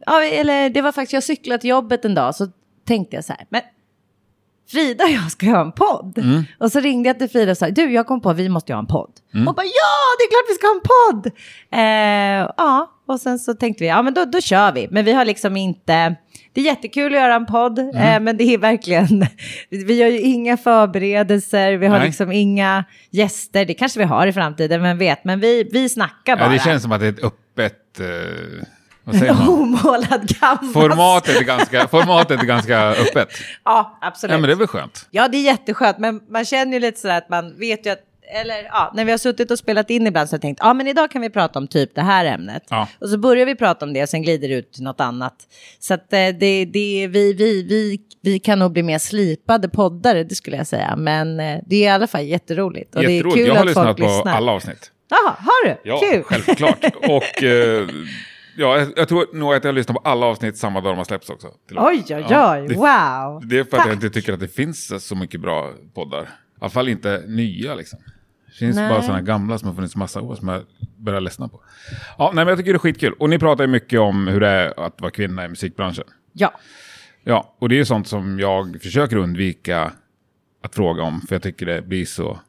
Ja, eller det var faktiskt, jag cyklade till jobbet en dag så tänkte jag så här, men Frida och jag ska ha en podd. Mm. Och så ringde jag till Frida och sa, du jag kom på vi måste ju ha en podd. Mm. Och bara, ja det är klart vi ska ha en podd. Eh, ja, och sen så tänkte vi, ja men då, då kör vi. Men vi har liksom inte, det är jättekul att göra en podd, Mm. eh, men det är verkligen, vi gör ju inga förberedelser, vi har Nej. liksom inga gäster, det kanske vi har i framtiden, vem vet, men vi, vi snackar bara. Ja, det känns som att det är ett öppet... Eh, Omålad canvas. Formatet är ganska, formatet är ganska öppet. Ja, absolut. Ja, men det är väl skönt. Ja, det är jätteskönt, men man känner ju lite sådär att man vet ju att, eller ja, när vi har suttit och spelat in ibland så har jag tänkt, ja men idag kan vi prata om typ det här ämnet. Ja. Och så börjar vi prata om det och sen glider det ut till något annat. Så att eh, det, det, vi, vi, vi, vi kan nog bli mer slipade poddare, det skulle jag säga. Men eh, det är i alla fall jätteroligt. Och Jätteroligt. det är kul Jag har att folk lyssnat på lyssnar. alla avsnitt. Jaha, har du? Ja, Kul. självklart. Och eh, ja, jag, jag tror nog att jag har lyssnat på alla avsnitt samma dag de har släppts också. Oj, oj, oj, Ja, det- wow. Det är för att jag Tack. inte tycker att det finns så mycket bra poddar. I alla fall inte nya liksom. Det finns Nej. bara sådana gamla som har funnits massa år som jag börjar ledsna på. Ja, nej, men jag tycker det är skitkul. Och ni pratar ju mycket om hur det är att vara kvinna i musikbranschen. Ja, Ja, och det är ju sånt som jag försöker undvika att fråga om. För jag tycker det blir så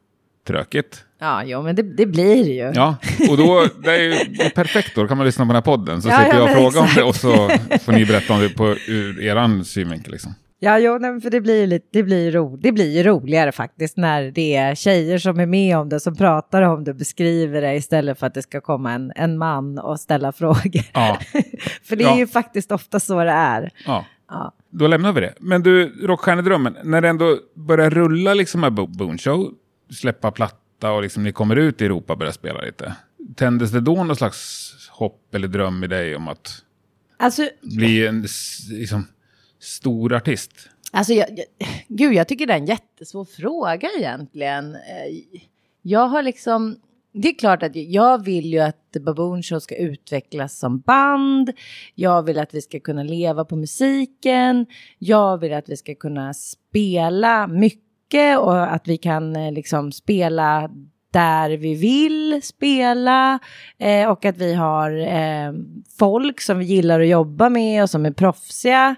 tråkigt. ja jo, men det, det blir det ju. Ja, och då, det är ju perfekt då, kan man lyssna på den här podden. Så Ja, slipper ja, jag fråga om exakt. det och så får ni berätta om det på, ur eran synvinkel. Liksom. Ja, jo, nej, för det blir, lite, det, blir ro, det blir ju roligare faktiskt när det är tjejer som är med om det, som pratar om det och beskriver det istället för att det ska komma en, en man och ställa frågor. Ja, för det är Ja. ju faktiskt ofta så det är. ja. Ja. Då lämnar vi det. Men du, Rockstjärnedrömmen, när det ändå börjar rulla liksom med Bo- Boon Show, släppa platta och liksom ni kommer ut i Europa och börjar spela lite. tändes det då någon slags hopp eller dröm i dig om att Alltså, bli en liksom, stor artist? Alltså, jag, jag, gud, jag tycker det är en jättesvår fråga egentligen. Eh, Jag har liksom... Det är klart att jag vill ju att Baboon Show ska utvecklas som band. Jag vill att vi ska kunna leva på musiken. Jag vill att vi ska kunna spela mycket och att vi kan eh, liksom spela där vi vill spela eh, och att vi har eh, folk som vi gillar att jobba med och som är proffsiga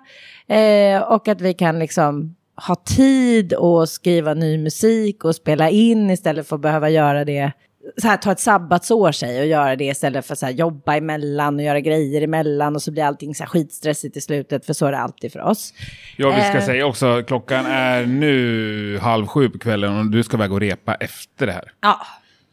eh, och att vi kan liksom ha tid att skriva ny musik och spela in istället för att behöva göra det så här, ta ett sabbatsår sig och göra det istället för att jobba emellan och göra grejer emellan och så blir allting så här skitstressigt i slutet för så är det alltid för oss. Ja, vi ska Eh. säga också, klockan är nu halv sju på kvällen och du ska väga och repa efter det här. Ja,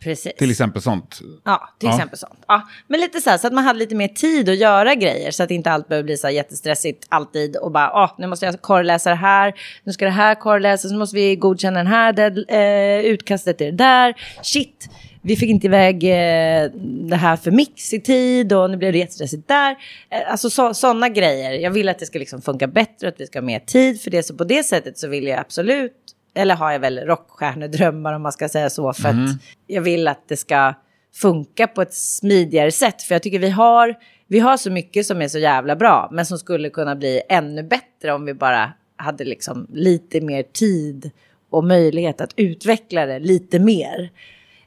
precis. Till exempel sånt. Ja, till Ja. exempel sånt. Ja, men lite så här så att man hade lite mer tid att göra grejer så att inte allt behöver bli så här jättestressigt alltid och bara, ah, nu måste jag korrläsa det här, nu ska det här korrläsas, nu måste vi godkänna den här eh, utkastet till det där. Shit, vi fick inte iväg eh, det här för mix i tid och nu blev det jättestressigt där. Eh, alltså så, sådana grejer. Jag vill att det ska liksom funka bättre, att vi ska ha mer tid för det. Så på det sättet så vill jag absolut eller har jag väl rockstjärnedrömmar om man ska säga så. För att jag vill att det ska funka på ett smidigare sätt. För jag tycker vi har, vi har så mycket som är så jävla bra. Men som skulle kunna bli ännu bättre om vi bara hade liksom lite mer tid och möjlighet att utveckla det lite mer.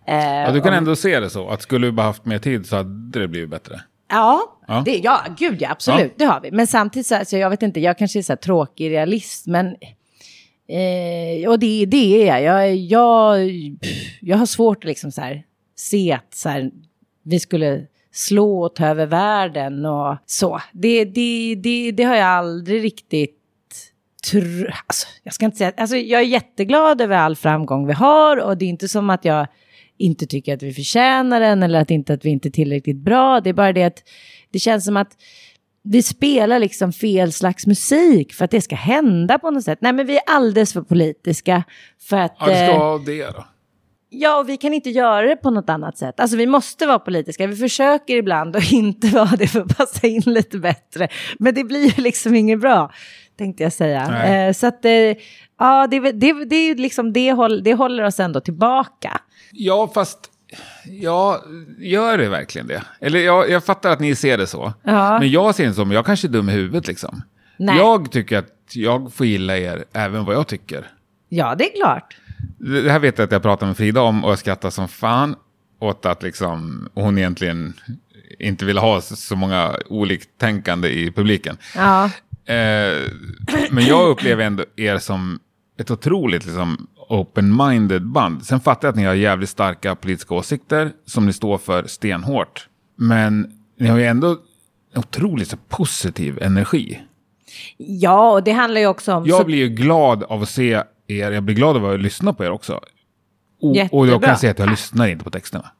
Eh, Ja, du kan om- ändå se det så, att skulle vi bara haft mer tid så hade det blivit bättre. Ja, Ja. Det, ja, gud ja, absolut, Ja. det har vi. Men samtidigt så, alltså, jag vet inte, jag kanske är så här tråkig realist, men eh, och det, det är jag. Jag, jag, jag har svårt att liksom så här, se att så här, vi skulle slå och ta över världen och så. Det, det, det, det har jag aldrig riktigt tr- alltså, jag ska inte säga, alltså, jag är jätteglad över all framgång vi har och det är inte som att jag inte tycker att vi förtjänar den eller att inte att vi inte är tillräckligt bra. Det är bara det att det känns som att vi spelar liksom fel slags musik för att det ska hända på något sätt. Nej, men vi är alldeles för politiska för att... Ja, det eh, ska vara det då. Ja, och vi kan inte göra det på något annat sätt. Alltså vi måste vara politiska. Vi försöker ibland att inte vara det för att passa in lite bättre. Men det blir ju liksom inget bra, tänkte jag säga. Eh, så att, eh, ja, det, det, det är liksom det, håll, det håller oss ändå tillbaka. Ja, fast... Ja, gör det verkligen det? Eller jag, jag fattar att ni ser det så. Ja. Men jag ser det som, jag kanske är dum i huvudet liksom. Nej. Jag tycker att jag får gilla er även vad jag tycker. Ja, det är klart. Det det här vet jag att jag pratade med Frida om och jag skrattar som fan åt att liksom hon egentligen inte ville ha så så många oliktänkande i publiken. Ja, Eh, men jag upplever ändå er som ett otroligt liksom, open-minded band. Sen fattar jag att ni har jävligt starka politiska åsikter som ni står för stenhårt. Men ni har ju ändå en otroligt så positiv energi. ja och det handlar ju också om... Jag så- blir ju glad av att se er, jag blir glad av att lyssna på er också. Och, och jag kan säga att jag lyssnar inte på texterna.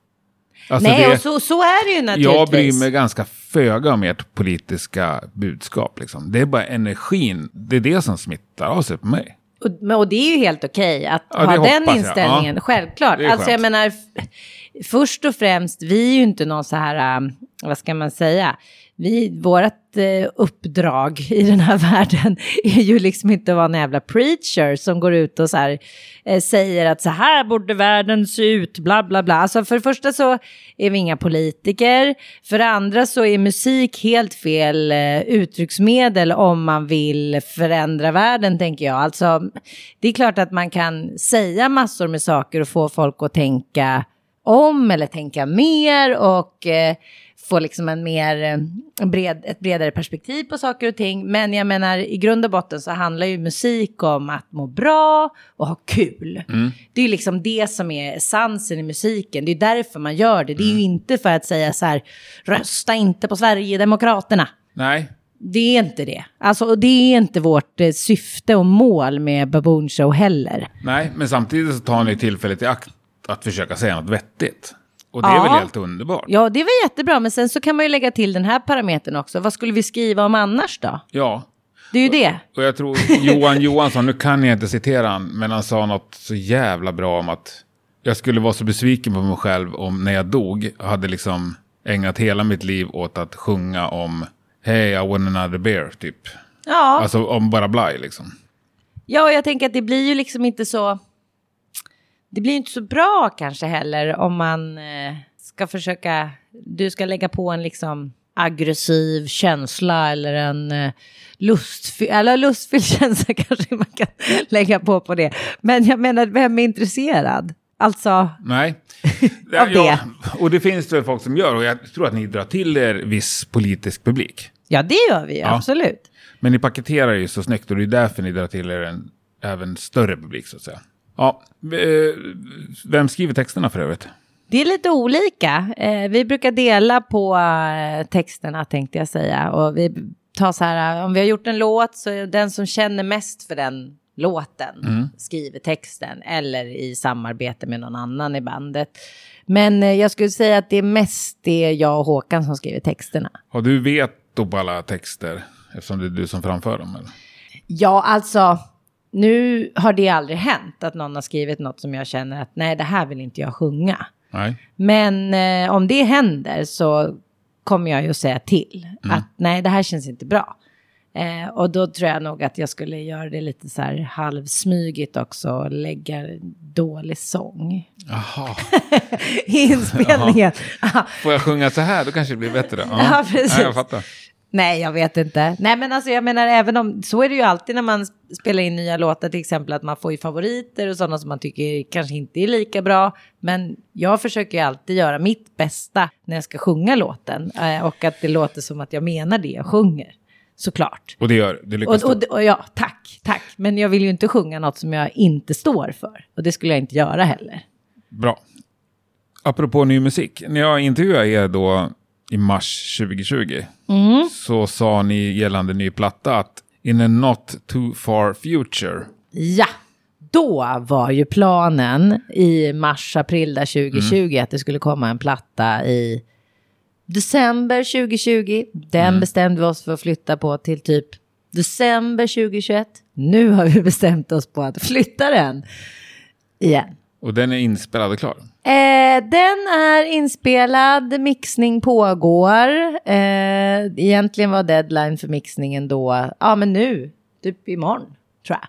Alltså Nej, det- och så, så är det ju naturligtvis. jag bryr mig ganska föga om ert politiska budskap. Liksom. Det är bara energin, det är det som smittar av sig på mig. Och, och det är ju helt okej att Ja, ha den inställningen, Ja. självklart. Alltså jag menar, först och främst, vi är ju inte någon så här, um, vad ska man säga, vi, vårt eh, uppdrag i den här världen är ju liksom inte att vara en jävla preacher som går ut och så här, eh, säger att så här borde världen se ut, bla bla bla. Alltså för det första så är vi inga politiker, för det andra så är musik helt fel eh, uttrycksmedel om man vill förändra världen, tänker jag. Alltså, det är klart att man kan säga massor med saker och få folk att tänka om eller tänka mer och eh, få liksom en mer eh, bred, ett bredare perspektiv på saker och ting. Men jag menar i grund och botten så handlar ju musik om att må bra och ha kul. Det är ju liksom det som är essensen i musiken. Det är därför man gör det. Det är ju inte för att säga så här, rösta inte på Sverigedemokraterna. Nej, Det är inte det. Alltså, och det är inte vårt eh, syfte och mål med Baboon Show heller. nej, men samtidigt så tar ni tillfället i akt att försöka säga något vettigt. Och det är Ja. väl helt underbart? Ja, det var jättebra, men sen så kan man ju lägga till den här parametern också. Vad skulle vi skriva om annars då? Ja. Det är ju det. Och jag tror Johan Johansson, nu kan jag inte citera han, men han sa något så jävla bra om att jag skulle vara så besviken på mig själv om när jag dog hade liksom ägnat hela mitt liv åt att sjunga om Hey, I want another beer, typ. Ja, Alltså om bara blaj liksom. ja, och jag tänker att det blir ju liksom inte så... Det blir inte så bra kanske heller om man eh, ska försöka... Du ska lägga på en liksom aggressiv känsla eller en eh, lustfylld, eller lustfylld känsla kanske man kan lägga på på det. Men jag menar, vem är intresserad? Alltså, Nej. Av det. och det finns det folk som gör och jag tror att ni drar till er viss politisk publik. ja det gör vi Ja. absolut. Men ni paketerar ju så snyggt och det är därför ni drar till er en även större publik så att säga. Ja, eh, vem skriver texterna för övrigt? Det är lite olika. Eh, vi brukar dela på eh, texterna tänkte jag säga. Och vi tar så här, om vi har gjort en låt så är den som känner mest för den låten skriver texten. Eller i samarbete med någon annan i bandet. Men jag skulle säga att det är mest det jag och Håkan som skriver texterna. Har du veto på alla texter eftersom det är du som framför dem? Eller? Ja, alltså. Nu har det aldrig hänt att någon har skrivit något som jag känner att nej, det här vill inte jag sjunga. Nej. Men eh, om det händer så kommer jag ju säga till. Att nej, det här känns inte bra. Eh, och då tror jag nog att jag skulle göra det lite så här halvsmygigt också och lägga dålig sång Jaha. i inspelningen. Ja. Får jag sjunga så här? Då kanske det blir bättre. Ja, precis. Ja, jag fattar. Nej, jag vet inte. Nej, men alltså jag menar även om, så är det ju alltid när man spelar in nya låtar, till exempel att man får ju favoriter och sådana som man tycker kanske inte är lika bra. Men jag försöker ju alltid göra mitt bästa när jag ska sjunga låten eh, och att det låter som att jag menar det jag sjunger. Såklart. Och det gör det lyckas Och, du. och, och ja, tack, tack. Men jag vill ju inte sjunga något som jag inte står för. Och det skulle jag inte göra heller. Bra. Apropå ny musik. När jag intervjuade er då i mars 2020 Mm. så sa ni gällande ny platta att in a not too far future. Ja, då var ju planen i mars-april där 2020 att det skulle komma en platta i december 2020. Den bestämde vi oss för att flytta på till typ december 2021. Nu har vi bestämt oss på att flytta den igen. Och den är inspelad och klar. Eh, den är inspelad, mixning pågår. Eh, egentligen var deadline för mixningen då, ja men nu, typ imorgon tror jag.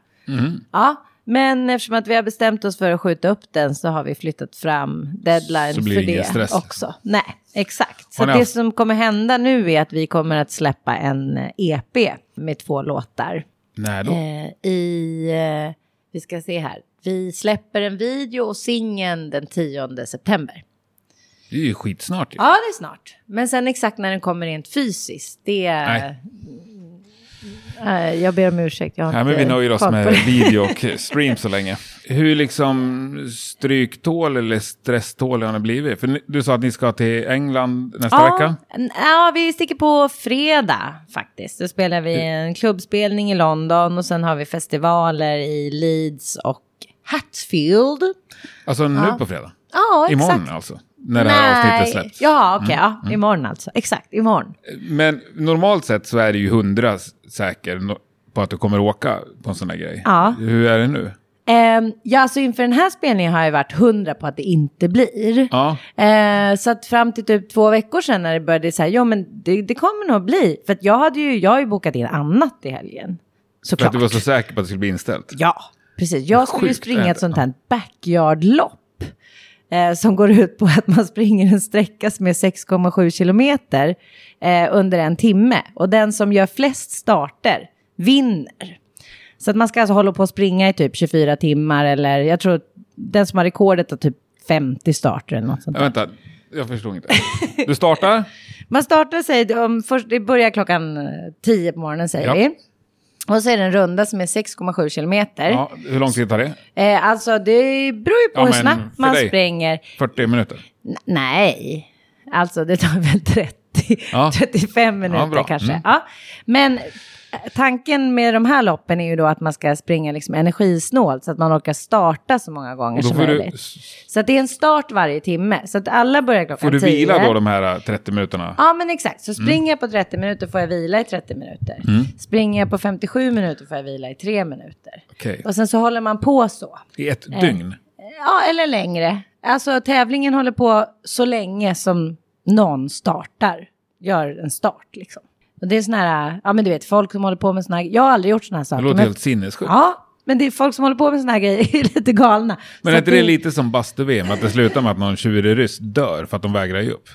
Ja, men eftersom att vi har bestämt oss för att skjuta upp den så har vi flyttat fram deadline Så blir för det stress. också. Nej, exakt. Så det haft- som kommer hända nu är att vi kommer att släppa en EP med två låtar. När då? Eh, I, eh, vi ska se här, vi släpper en video och singeln den 10 september. Det är ju skitsnart ju. Ja, det är snart. Men sen exakt när den kommer rent fysiskt, det... Nej. Nej, jag ber om ursäkt. Jag har Nej, men vi nöjer oss med video och stream så länge. Hur liksom stryktål eller stresstål har ni blivit? För du sa att ni ska till England nästa vecka. n- ja, vi sticker på fredag faktiskt. Då spelar vi en klubbspelning i London och sen har vi festivaler i Leeds och Hatfield. Alltså nu på fredag? Ja, Imorgon exakt. alltså? När det här avsnittet släpps? Mm. Ja, okej. ja, imorgon alltså. Exakt, imorgon. Men normalt sett så är det ju hundra säker på att du kommer åka på en sån här grej. Ja. Hur är det nu? Ehm, ja, alltså inför den här spelningen har jag varit hundra på att det inte blir. Ja, Eh, så att fram till typ två veckor sedan när det började säga, ja men det, det kommer nog bli. För att jag hade ju, jag har ju bokat in annat i helgen. för Såklart. att du var så säker på att det skulle bli inställt. Ja, precis. Jag skulle ju springa ett sånt här backyardlopp. Eh, som går ut på att man springer en sträcka som är 6,7 kilometer eh, under en timme. Och den som gör flest starter vinner. Så att man ska alltså hålla på att springa i typ 24 timmar eller jag tror den som har rekordet har typ 50 starter eller något sånt där. vänta, jag förstod inte. Du startar? Man startar sig, om, först, det börjar klockan eh, 10 på morgonen säger Ja. vi. Och så är det en runda som är 6,7 kilometer. Ja, hur lång tid tar det? Eh, alltså det beror ju på Ja, hur snabbt man dig? springer. 40 minuter? N- nej, alltså det tar väl 30, Ja. 35 minuter kanske. Mm. Ja. Men tanken med de här loppen är ju då att man ska springa liksom energisnålt så att man orkar starta så många gånger som får du, möjligt. Så att det är en start varje timme. Så att alla börjar klockan får du 10. vila då de här äh, 30 minuterna? Ja, men exakt. Mm. Så springer jag på 30 minuter får jag vila i 30 minuter. Springer jag på 57 minuter får jag vila i 3 minuter. Okej. Och sen så håller man på så. I ett dygn? Ja, eller längre. Alltså tävlingen håller på så länge som någon startar, gör en start liksom. Och det är såna här, ja men du vet, folk som håller på med såna här, jag har aldrig gjort såna här Det saker. låter men- helt sinnessjukt. Ja, men det är folk som håller på med såna här grejer är lite galna. Men är inte det lite som bastu-VM, att det slutar med att någon tjurig ryss dör för att de vägrar ge upp?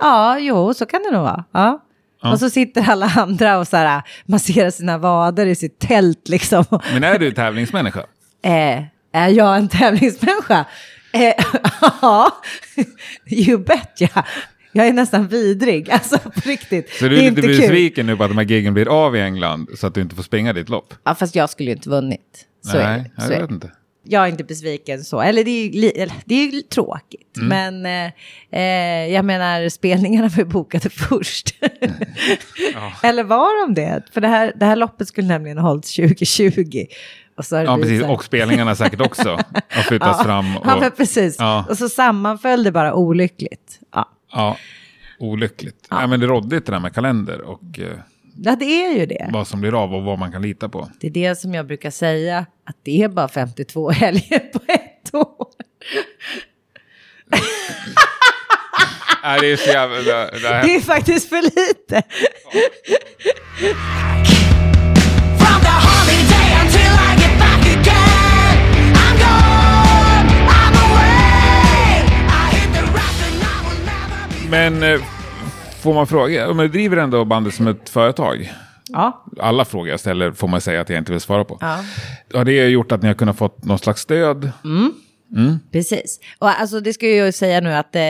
Ja, jo, så kan det nog vara. Ja. Ja. Och så sitter alla andra och så här, masserar sina vader i sitt tält liksom. Men är du tävlingsmänniska? Eh, är jag en tävlingsmänniska? Eh, Ja, you bet ja. Jag är nästan vidrig, alltså på riktigt. Så du är är lite besviken nu på att de här giggen blir av i England så att du inte får springa ditt lopp? Ja, fast jag skulle ju inte vunnit. Så Nej, jag Så vet inte. Jag är inte besviken så. Eller det är ju, det är ju tråkigt. Mm. Men eh, eh, jag menar, spelningarna var ju bokade först. Eller var de det? För det här, det här loppet skulle nämligen ha hållits 2020. Och Ja, precis. Och spelningarna säkert också har flyttats fram. Och, Ja, precis. Ja. Och så sammanföll det bara olyckligt. Ja. Ja, olyckligt. Ja. men det är råddigt det där med kalender och eh, ja, det är ju det. vad som blir av och vad man kan lita på. Det är det som jag brukar säga, att det är bara 52 helger på ett år. Nej, det är så jävla... Det, det här, Det är faktiskt för lite. From the men eh, får man fråga, men du driver ändå bandet som ett företag? Ja. Alla frågor jag ställer får man säga att jag inte vill svara på. ja. Har det gjort att ni har kunnat fått någon slags stöd? Precis. Och alltså det ska jag ju säga nu att, eh,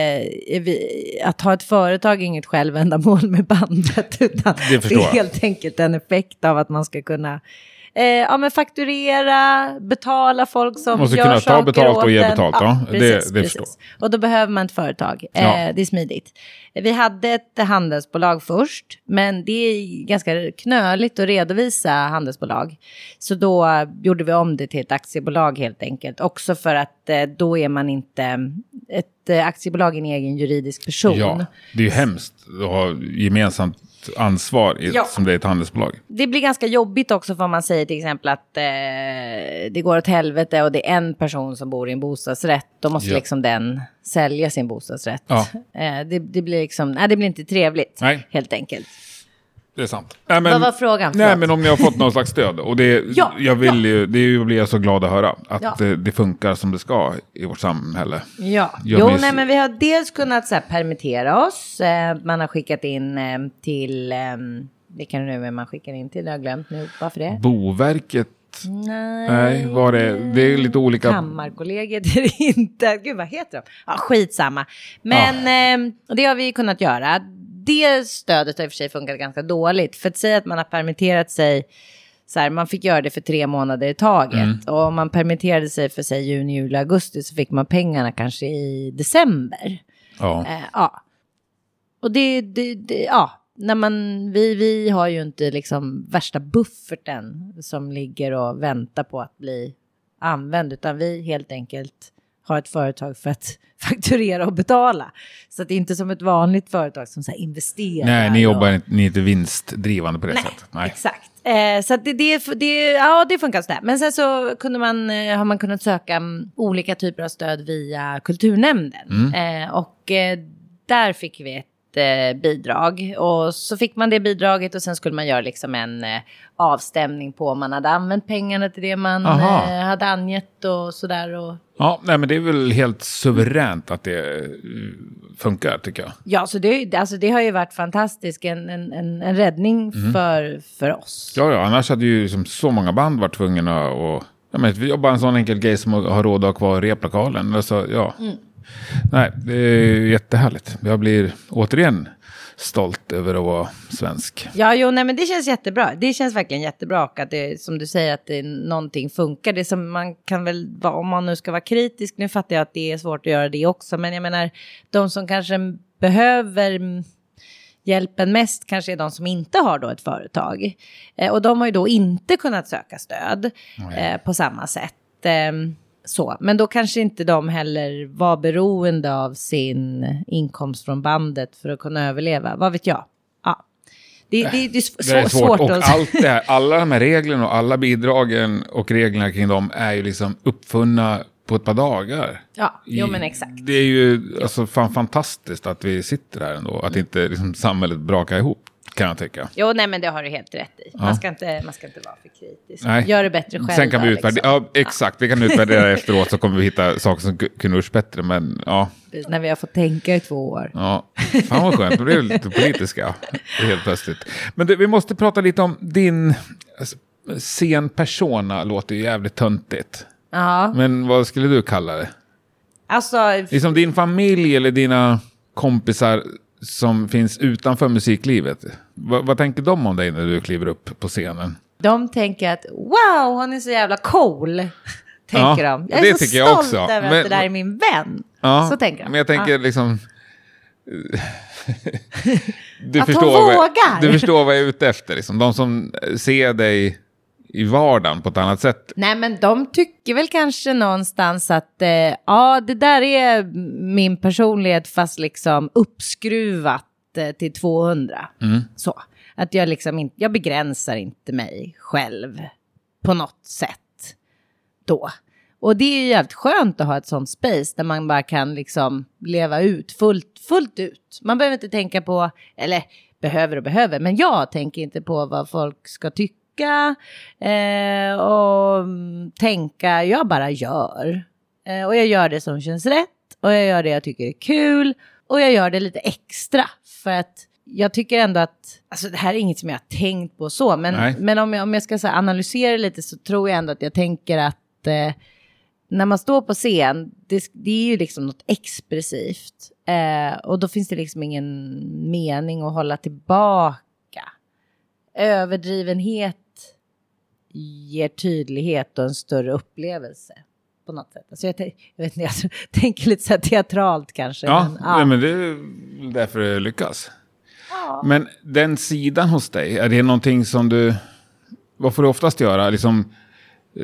vi, att ha ett företag är inget självändamål med bandet. Utan Det förstår är jag. helt enkelt en effekt av att man ska kunna eh, ja, men fakturera, betala folk som Måste gör kunna ta saker betalt och åt ge betalt, ja. Det- precis, det precis. förstår Och då behöver man ett företag. Eh, Ja. Det är smidigt. Vi hade ett handelsbolag först, men det är ganska knöligt att redovisa handelsbolag. Så då gjorde vi om det till ett aktiebolag helt enkelt. Också för att eh, då är man inte... Ett eh, aktiebolag är en egen juridisk person. Ja, det är ju hemskt att ha gemensamt ansvar i, Ja. som det är ett handelsbolag. Det blir ganska jobbigt också för om man säger till exempel att eh, det går åt helvete och det är en person som bor i en bostadsrätt. Då måste Ja. liksom den sälja sin bostadsrätt. Ja. Eh, det, det blir liksom, nej det blir inte trevligt Nej. helt enkelt. Det är sant. Nej, men, Vad var frågan? Nej, Förlåt. men om ni har fått någon slags stöd. Och det, Ja, jag vill ju, det blir jag så glad att höra. Att Ja. det, det funkar som det ska i vårt samhälle. Ja, Jag jo, minns- nej, men vi har dels kunnat så här, permittera oss. Eh, man har skickat in eh, till, eh, vilka nu är man skickar in till? Det har jag glömt nu. Varför det? Boverket, Nej, nej, var det, det är lite olika. Kammarkollegiet är det inte. Gud, vad heter de? Ja, skitsamma. Men eh, det har vi kunnat göra. Det stödet har i och för sig funkat ganska dåligt. För att säga att man har permitterat sig, så här, man fick göra det för tre månader i taget. Och om man permitterade sig för sig juni, juli, augusti så fick man pengarna kanske i december. Ja. Eh, ja. Och det, det, det, ja, när man, vi, vi har ju inte liksom värsta bufferten som ligger och väntar på att bli använd, utan vi helt enkelt har ett företag för att fakturera och betala. Så att det är inte som ett vanligt företag som så investerar. Nej, ni jobbar inte, ni är inte vinstdrivande på det Nej, sättet. Nej. exakt. Eh, så det, det, det, ja, det funkar sådär. Men sen så kunde man, eh, har man kunnat söka mm, olika typer av stöd via kulturnämnden. Mm. Eh, och eh, där fick vi ett eh, bidrag. Och så fick man det bidraget och sen skulle man göra liksom en avstämning på om man hade använt pengarna till det man Aha. hade angett och sådär. Och, Ja, nej, men det är väl helt suveränt att det eh, funkar tycker jag. ja, så det, alltså det har ju varit fantastiskt, en, en, en, en räddning Mm. för, för oss. Ja, ja, annars hade ju liksom så många band varit tvungna att... Ja, men vi jobbar en sån enkel grej som att ha råd att ha kvar replokalen. Alltså, ja. Nej, det är jättehärligt. Jag blir återigen stolt över att vara svensk. Ja, jo, nej, men det känns jättebra. Det känns verkligen jättebra och att det, som du säger, att det, någonting funkar. Det som man kan väl, om man nu ska vara kritisk, nu fattar jag att det är svårt att göra det också, men jag menar, de som kanske behöver hjälpen mest kanske är de som inte har då ett företag. Eh, och de har ju då inte kunnat söka stöd eh, på samma sätt. Ehm, så. Men då kanske inte de heller var beroende av sin inkomst från bandet för att kunna överleva. Vad vet jag? Ja. Det, det, det är, sv- Det är svå- svårt. Och att... allt det här, alla de här reglerna och alla bidragen och reglerna kring dem är ju liksom uppfunna på ett par dagar. Ja, jo men exakt. Det är ju alltså, fan fantastiskt att vi sitter här ändå. Att inte liksom, samhället brakar ihop, kan jag tycka. Jo, nej men det har du helt rätt i. Man, ska inte, man ska inte vara för kritisk. Nej. Gör det bättre själv. Sen kan vi utvärdera, liksom. ja exakt, vi kan utvärdera efteråt så kommer vi hitta saker som ku- kunde gjorts bättre. Men ja, När vi har fått tänka i två år. ja. fan vad skönt, då blev lite politiska helt plötsligt. Men du, vi måste prata lite om din alltså, scenpersona, låter ju jävligt töntigt. Ja, Men vad skulle du kalla det? alltså Liksom din familj eller dina kompisar som finns utanför musiklivet. Vad, vad tänker de om dig när du kliver upp på scenen? de tänker att wow, hon är så jävla cool. Tänker Ja, de. Jag är det så tycker jag stolt också. över Men- att det där är min vän. Ja, Så tänker de. Men jag tänker Ja. liksom... du, Att hon förstår vad, vågar. du förstår vad jag är ute efter. Liksom. De som ser dig i vardagen på ett annat sätt. Nej, men de tycker väl kanske någonstans att eh, ja, det där är min personlighet fast liksom uppskruvat eh, till 200. Mm. Så. Att jag liksom inte, jag begränsar inte mig själv på något sätt då. Och det är ju jävligt skönt att ha ett sånt space där man bara kan liksom leva ut fullt, fullt ut. Man behöver inte tänka på, eller behöver och behöver, men jag tänker inte på vad folk ska tycka eh, och tänka, jag bara gör. Eh, och jag gör det som känns rätt och jag gör det jag tycker är kul och jag gör det lite extra för att jag tycker ändå att, alltså det här är inget som jag har tänkt på så, men, Nej. men om jag, om jag ska så analysera lite så tror jag ändå att jag tänker att eh, när man står på scen, det, det är ju liksom något expressivt. Eh, och då finns det liksom ingen mening att hålla tillbaka. Överdrivenhet ger tydlighet och en större upplevelse. På något sätt. Alltså jag, jag vet inte, jag tänker lite så teatralt kanske. Ja, men, Nej, men det är därför det lyckas. Ja. Men den sidan hos dig, är det någonting som du... Vad får du oftast göra? Liksom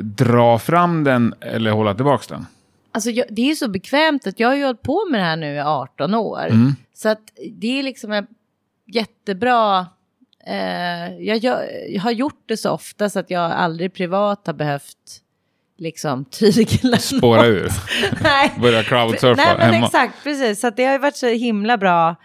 dra fram den eller hålla tillbaka den? Alltså jag, det är så bekvämt att jag har ju hållit på med det här nu i 18 år. Mm. Så att det är liksom en jättebra... Eh, jag, gör, jag har gjort det så ofta så att jag aldrig privat har behövt liksom tygla Spåra något. ur? Nej. Börja crowdsurfa Nej men hemma? exakt, precis. Så det har ju varit så himla bra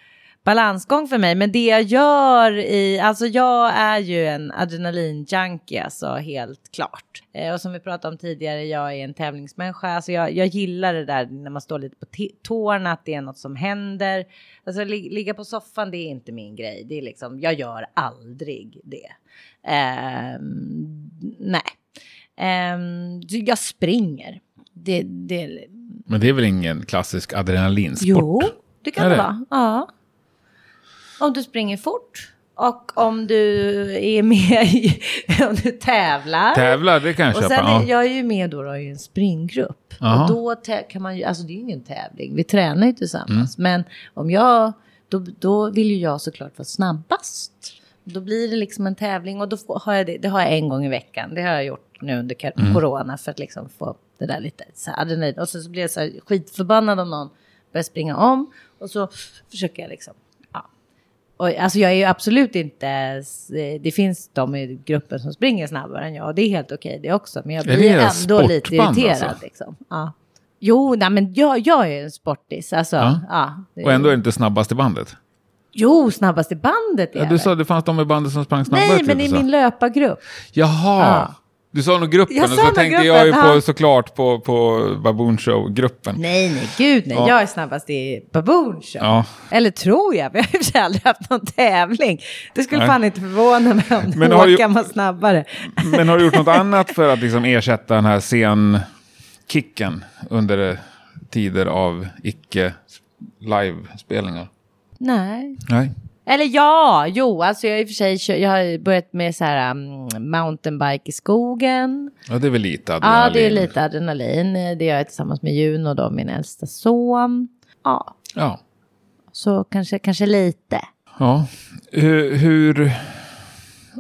balansgång för mig. Men det jag gör i, alltså jag är ju en adrenalinjunkie, alltså helt klart. Eh, och som vi pratade om tidigare, jag är en tävlingsmänniska. Alltså jag, jag gillar det där när man står lite på tårna, att det är något som händer. Alltså li- ligga på soffan, det är inte min grej. Det är liksom, jag gör aldrig det. Ehm, nej. Ehm, jag springer. Det, det, Men det är väl ingen klassisk adrenalinsport? Jo, det kan Är det? vara. Ja. Om du springer fort och om du är med i, om du tävlar. Tävlar, det kan jag och köpa. sen ja. är, jag är ju med då, då i en springgrupp. Jaha. Och då kan man ju, alltså det är ju ingen tävling, vi tränar ju tillsammans. Mm. Men om jag, då, då vill ju jag såklart vara snabbast. Då blir det liksom en tävling och då får, har jag det, det har jag en gång i veckan. Det har jag gjort nu under Mm. corona för att liksom få det där lite så adrenalin. Och så, så blir jag så här skitförbannad om någon börjar springa om. Och så försöker jag liksom. Och, alltså jag är ju absolut inte, det finns de i gruppen som springer snabbare än jag och det är helt okej det också. Men jag blir ändå lite sportband, irriterad. alltså? Liksom. Ja. Jo, nej, men jag, jag är en sportis. Alltså, Ja. ja. det- Och ändå är det inte snabbast i bandet. Jo, snabbast i bandet är Ja, du sa att det fanns de i bandet som sprang snabbare. Nej, typ, men i så. min löpargrupp. Jaha! Ja. Du sa nog gruppen och så tänkte gruppen, jag ju på såklart på, på Baboon Show-gruppen. Nej, nej, gud nej. Ja. Jag är snabbast i Baboon Show. Ja. Eller tror jag, vi har ju för aldrig haft någon tävling. Det skulle Nej. fan inte förvåna mig om Men Håkan du- var snabbare. Men har du gjort något annat för att liksom ersätta den här scenkicken under tider av icke livespelningar? Nej. Nej. Eller ja, jo, alltså jag i och för sig jag har börjat med så här um, mountainbike i skogen. Ja, det är väl lite adrenalin. Ja, det är lite adrenalin. Det gör jag tillsammans med Juno då, min äldsta son. Ja, Ja. så kanske, kanske lite. ja. Hur... hur...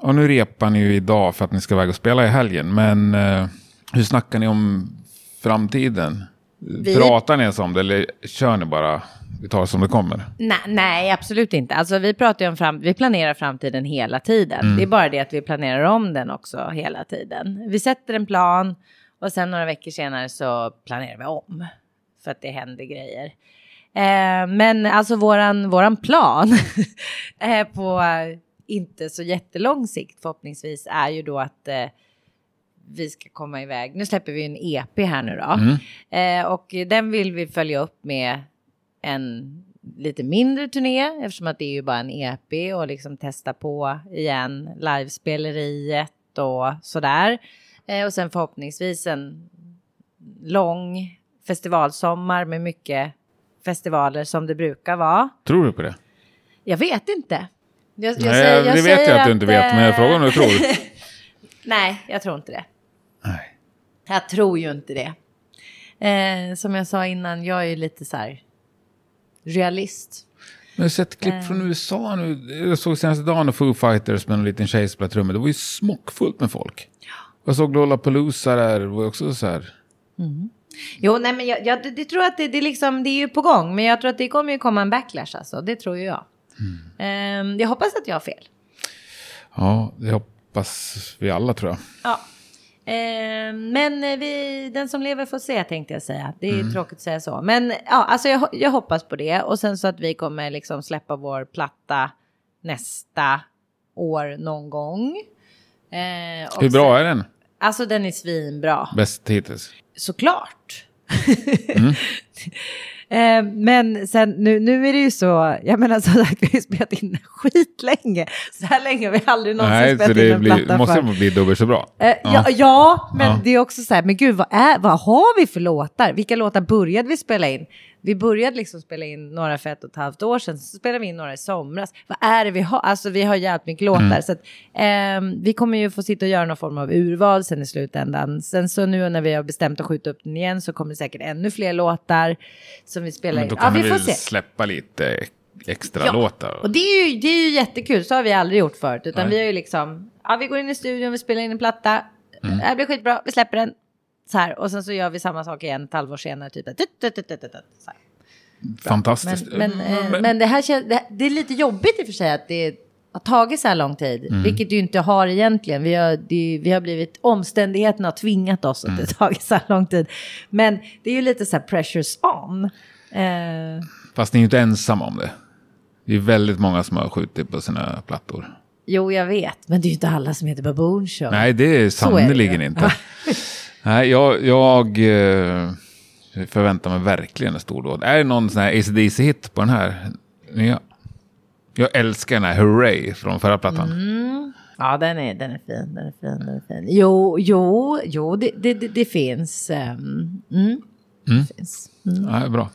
Ja, nu repar ni ju idag för att ni ska iväg och spela i helgen. Men eh, hur snackar ni om framtiden? Vi- Pratar ni ens om det eller kör ni bara? Vi tar det som det kommer. Nej, nej, absolut inte. Alltså vi pratar om fram, vi planerar framtiden hela tiden. Det är bara det att vi planerar om den också hela tiden. Vi sätter en plan Och sen några veckor senare så planerar vi om. För att det händer grejer. Eh, men alltså våran, våran plan på inte så jättelång sikt förhoppningsvis är ju då att eh, vi ska komma iväg. Nu släpper vi en EP här nu då. Eh, och den vill vi följa upp med en lite mindre turné eftersom att det är ju bara en EP och liksom testa på igen livespeleriet och sådär. Eh, och sen förhoppningsvis en lång festivalsommar med mycket festivaler som det brukar vara. Tror du på det? Jag vet inte. Jag, jag Nej, säger- jag det vet jag att du inte vet, men jag frågar om du tror. Nej, jag tror inte det. Nej. Jag tror ju inte det. Eh, som jag sa innan, jag är ju lite så här realist. Men jag har sett klipp Eh. från USA nu. Jag såg senaste dagen och Foo Fighters med en liten tjej spelade trummor. Det var ju smockfullt med folk. Jag såg Lollapalooza där. Det var också så här. Jo, nej, men jag, jag det, det tror att det, det, liksom, det är ju på gång. Men jag tror att det kommer ju komma en backlash alltså. Det tror ju jag. Eh, jag hoppas att jag har fel. Ja, det hoppas vi alla tror jag. Ja. Eh, men eh, vi, den som lever får se tänkte jag säga. Det är tråkigt att säga så. Men ja, alltså jag, jag hoppas på det. Och sen så att vi kommer liksom släppa vår platta nästa år någon gång. Eh, Hur bra sen, är den? Alltså den är svinbra. Bäst hittills? Såklart. Eh, men sen nu, nu är det ju så, jag menar som sagt vi har ju spelat in skitlänge. Så här länge har vi aldrig någonsin Nej, spelat in det en blir, platta måste för. bli dubbelt så bra. Eh, ja. Ja, men Ja. det är också så här, men gud vad, är, vad har vi för låtar? Vilka låtar började vi spela in? Vi började liksom spela in några för ett och ett halvt år sedan, så spelade vi in några i somras. Vad är det vi har? Alltså vi har jävligt mycket låtar. Mm. Så att, ehm, vi kommer ju få sitta och göra någon form av urval sen i slutändan. Sen så nu när vi har bestämt att skjuta upp den igen så kommer det säkert ännu fler låtar som vi spelar Men in. då Ja, kan vi vi släppa lite extra Ja, låtar. Och det är, ju, det är ju jättekul, så har vi aldrig gjort förut. Utan Nej. vi har ju liksom, ja vi går in i studion, vi spelar in en platta. Mm. Det här blir skitbra, vi släpper den. Så här, och sen så gör vi samma sak igen ett halvår senare. Typ, så här. Fantastiskt. Men, men, eh, men det här känns, det, det är lite jobbigt i och för sig att det har tagit så här lång tid. Mm. Vilket ju inte har egentligen. Vi har, det, vi har blivit, omständigheterna har tvingat oss att det Mm. har tagit så här lång tid. Men det är ju lite så här pressures on. Eh, Fast ni är ju inte ensamma om det. Det är väldigt många som har skjutit på sina plattor. jo, jag vet. Men det är ju inte alla som heter Baboon Show. Nej, det är sannerligen inte. Nej, jag, jag eh, förväntar mig verkligen en stor låt. Är det någon sån här ACDC-hit på den här nya? Jag älskar den här Hooray från förra plattan. Mm. Ja, den är, den är fin, den är fin, den är fin. Jo, jo, jo, det, det, det, finns. ehm, mm, Det finns. Ja, det är bra.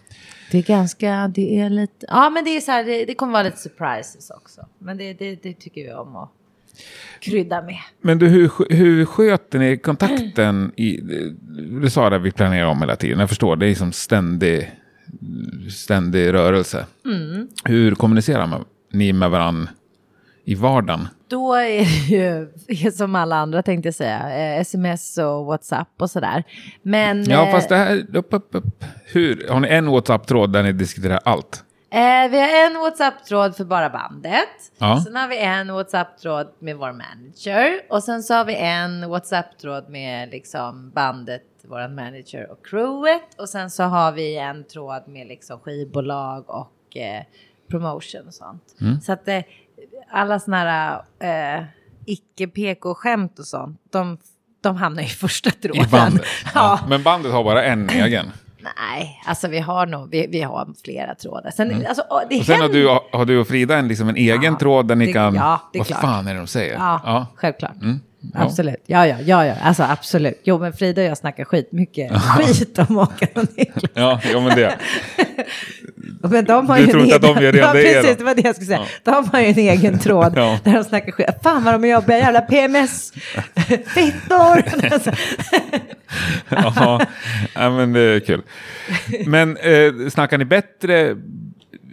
Det är ganska, det är lite, ja men det är så här, det, det kommer vara lite surprises också. Men det, det, det tycker vi om att krydda med. Men du, hur, hur sköter ni kontakten? I, du sa det, vi planerar om hela tiden. Jag förstår, det är som ständig, ständig rörelse. Mm. Hur kommunicerar ni med varandra i vardagen? Då är det ju som alla andra tänkte jag säga, eh, sms och WhatsApp och sådär. Men Ja, eh, fast det här... Upp, upp, upp. Hur, har ni en WhatsApp-tråd där ni diskuterar allt? Eh, vi har en WhatsApp-tråd för bara bandet. Ja. Sen har vi en WhatsApp-tråd med vår manager. Och sen så har vi en WhatsApp-tråd med liksom bandet, vår manager och crewet. Och sen så har vi en tråd med liksom skivbolag och eh, promotion och sånt. Mm. Så att eh, alla såna här eh, icke-PK-skämt och sånt, de, de hamnar i första tråden. I bandet? ja. Men bandet har bara en egen. Nej, alltså vi har nog, vi, vi har flera trådar. Sen, alltså, åh, det Mm. Och sen har du, har du och Frida en, liksom en egen Ja, tråd där ni det- kan... ja, det är vad klart. fan är det de säger? Ja, självklart. Mm. Ja. Absolut. Ja, ja, ja, ja, alltså absolut. Jo, men Frida och jag snackar skitmycket skit om Håkan och Niklas. Ja, ja men det. Men de har Du ju tror inte att egen... de gör det, ja, det precis, de. det var det jag skulle säga. De har ju en egen tråd Ja. där de snackar skit. Fan vad de är jobbiga, jävla PMS, fittor. Ja, ja, men det är kul. Men eh, snackar ni bättre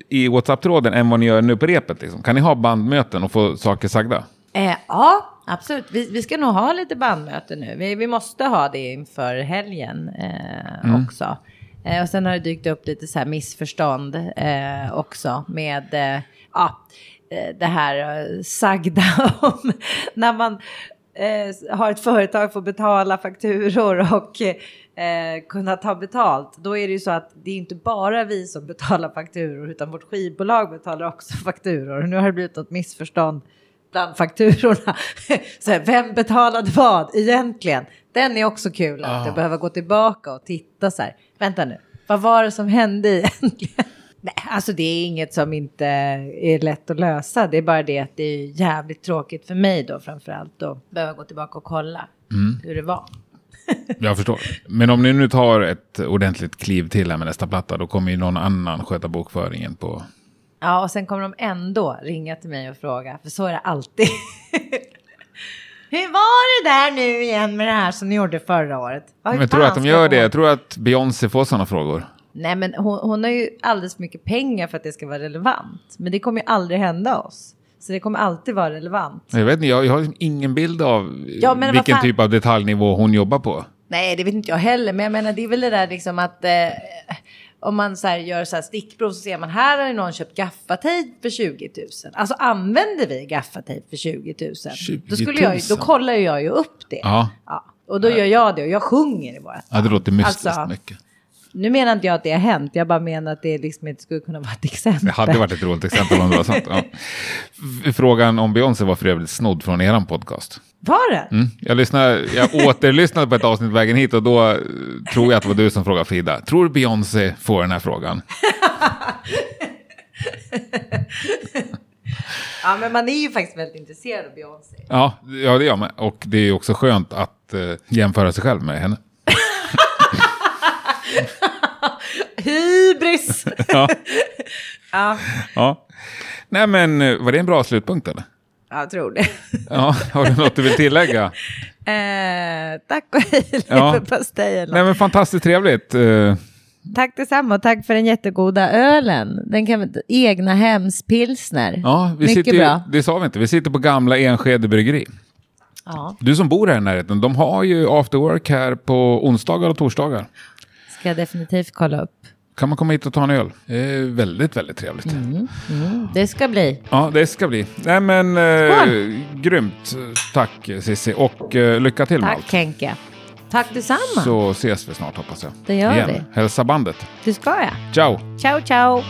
i WhatsApp-tråden än vad ni gör nu på repet? Liksom? Kan ni ha bandmöten och få saker sagda? Eh, ja, absolut. Vi, vi ska nog ha lite bandmöte nu. Vi, vi måste ha det inför helgen eh, Mm. också. Eh, och sen har det dykt upp lite så här missförstånd eh, också med eh, ja, eh, det här eh, sagda om när man har ett företag får betala fakturor och eh, kunna ta betalt. Då är det ju så att det är inte bara vi som betalar fakturor utan vårt skivbolag betalar också fakturor. Nu har det blivit något missförstånd bland fakturorna. Så här, vem betalade vad egentligen? Den är också kul att jag behöver gå tillbaka och titta så här. Vänta nu, vad var det som hände egentligen? Nej, alltså det är inget som inte är lätt att lösa. Det är bara det att det är jävligt tråkigt för mig då framförallt att behöva gå tillbaka och kolla hur det var. Jag förstår. Men om ni nu tar ett ordentligt kliv till här med nästa platta, då kommer ju någon annan sköta bokföringen på... Ja, och sen kommer de ändå ringa till mig och fråga, för så är det alltid. Hur var det där nu igen med det här som ni gjorde förra året? Vad Men jag tror att de gör det. Jag tror att Beyoncé får sådana frågor. Nej, men hon, hon har ju alldeles för mycket pengar för att det ska vara relevant. Men det kommer ju aldrig hända oss. Så det kommer alltid vara relevant. Jag vet inte, jag, jag har liksom ingen bild av Ja, vad vilken fan- typ av detaljnivå hon jobbar på. Nej, det vet inte jag heller. Men jag menar, det är väl det där liksom att eh, om man så gör så här stickprov så ser man här har någon köpt gaffatejp för 20 000. Alltså använder vi gaffatejp för 20 000? 20 Då, skulle jag, då 000. kollar jag ju upp det. Ja, Ja, och då gör jag det och jag sjunger i vårt ja det låter mystiskt Alltså, mycket. Nu menar inte jag att det har hänt, jag bara menar att det liksom inte skulle kunna vara ett exempel. Det hade varit ett roligt exempel om det var sant. Ja. Frågan om Beyoncé var för övrigt snodd från eran podcast. Var det? Mm. Jag, lyssnade, jag återlyssnade på ett avsnitt vägen hit och då eh, tror jag att det var du som frågade Frida. Tror du Beyoncé får den här frågan? Ja, men man är ju faktiskt väldigt intresserad av Beyoncé. Ja, ja det gör man. Och det är också skönt att eh, jämföra sig själv med henne. Hybris! Ja. ja, ja. Nej men, eh, var det en bra slutpunkt eller? jag tror det. Ja, har du något du vill tillägga? Eh, tack och hej, Ja. leverpastej. eller Nej men fantastiskt trevligt. Eh, Tack detsamma och tack för den jättegoda ölen. Den kan egna hemspilsner. Ja, vi Mycket sitter bra. det sa vi inte, vi sitter på gamla Enskede bryggeri. Ja. Du som bor här i närheten, de har ju after work här på onsdagar och torsdagar. Ska jag definitivt kolla upp. Kan man komma hit och ta en öl? Det är väldigt, väldigt trevligt. Mm. Det ska bli. Ja, det ska bli. Nej men, eh, Skål! grymt. Tack Cissi och eh, lycka till med Tack allt. Henke. Tack detsamma. Så ses vi snart hoppas jag. Det gör Igen. vi. Hälsa bandet. Det ska jag. Ciao! Ciao, ciao.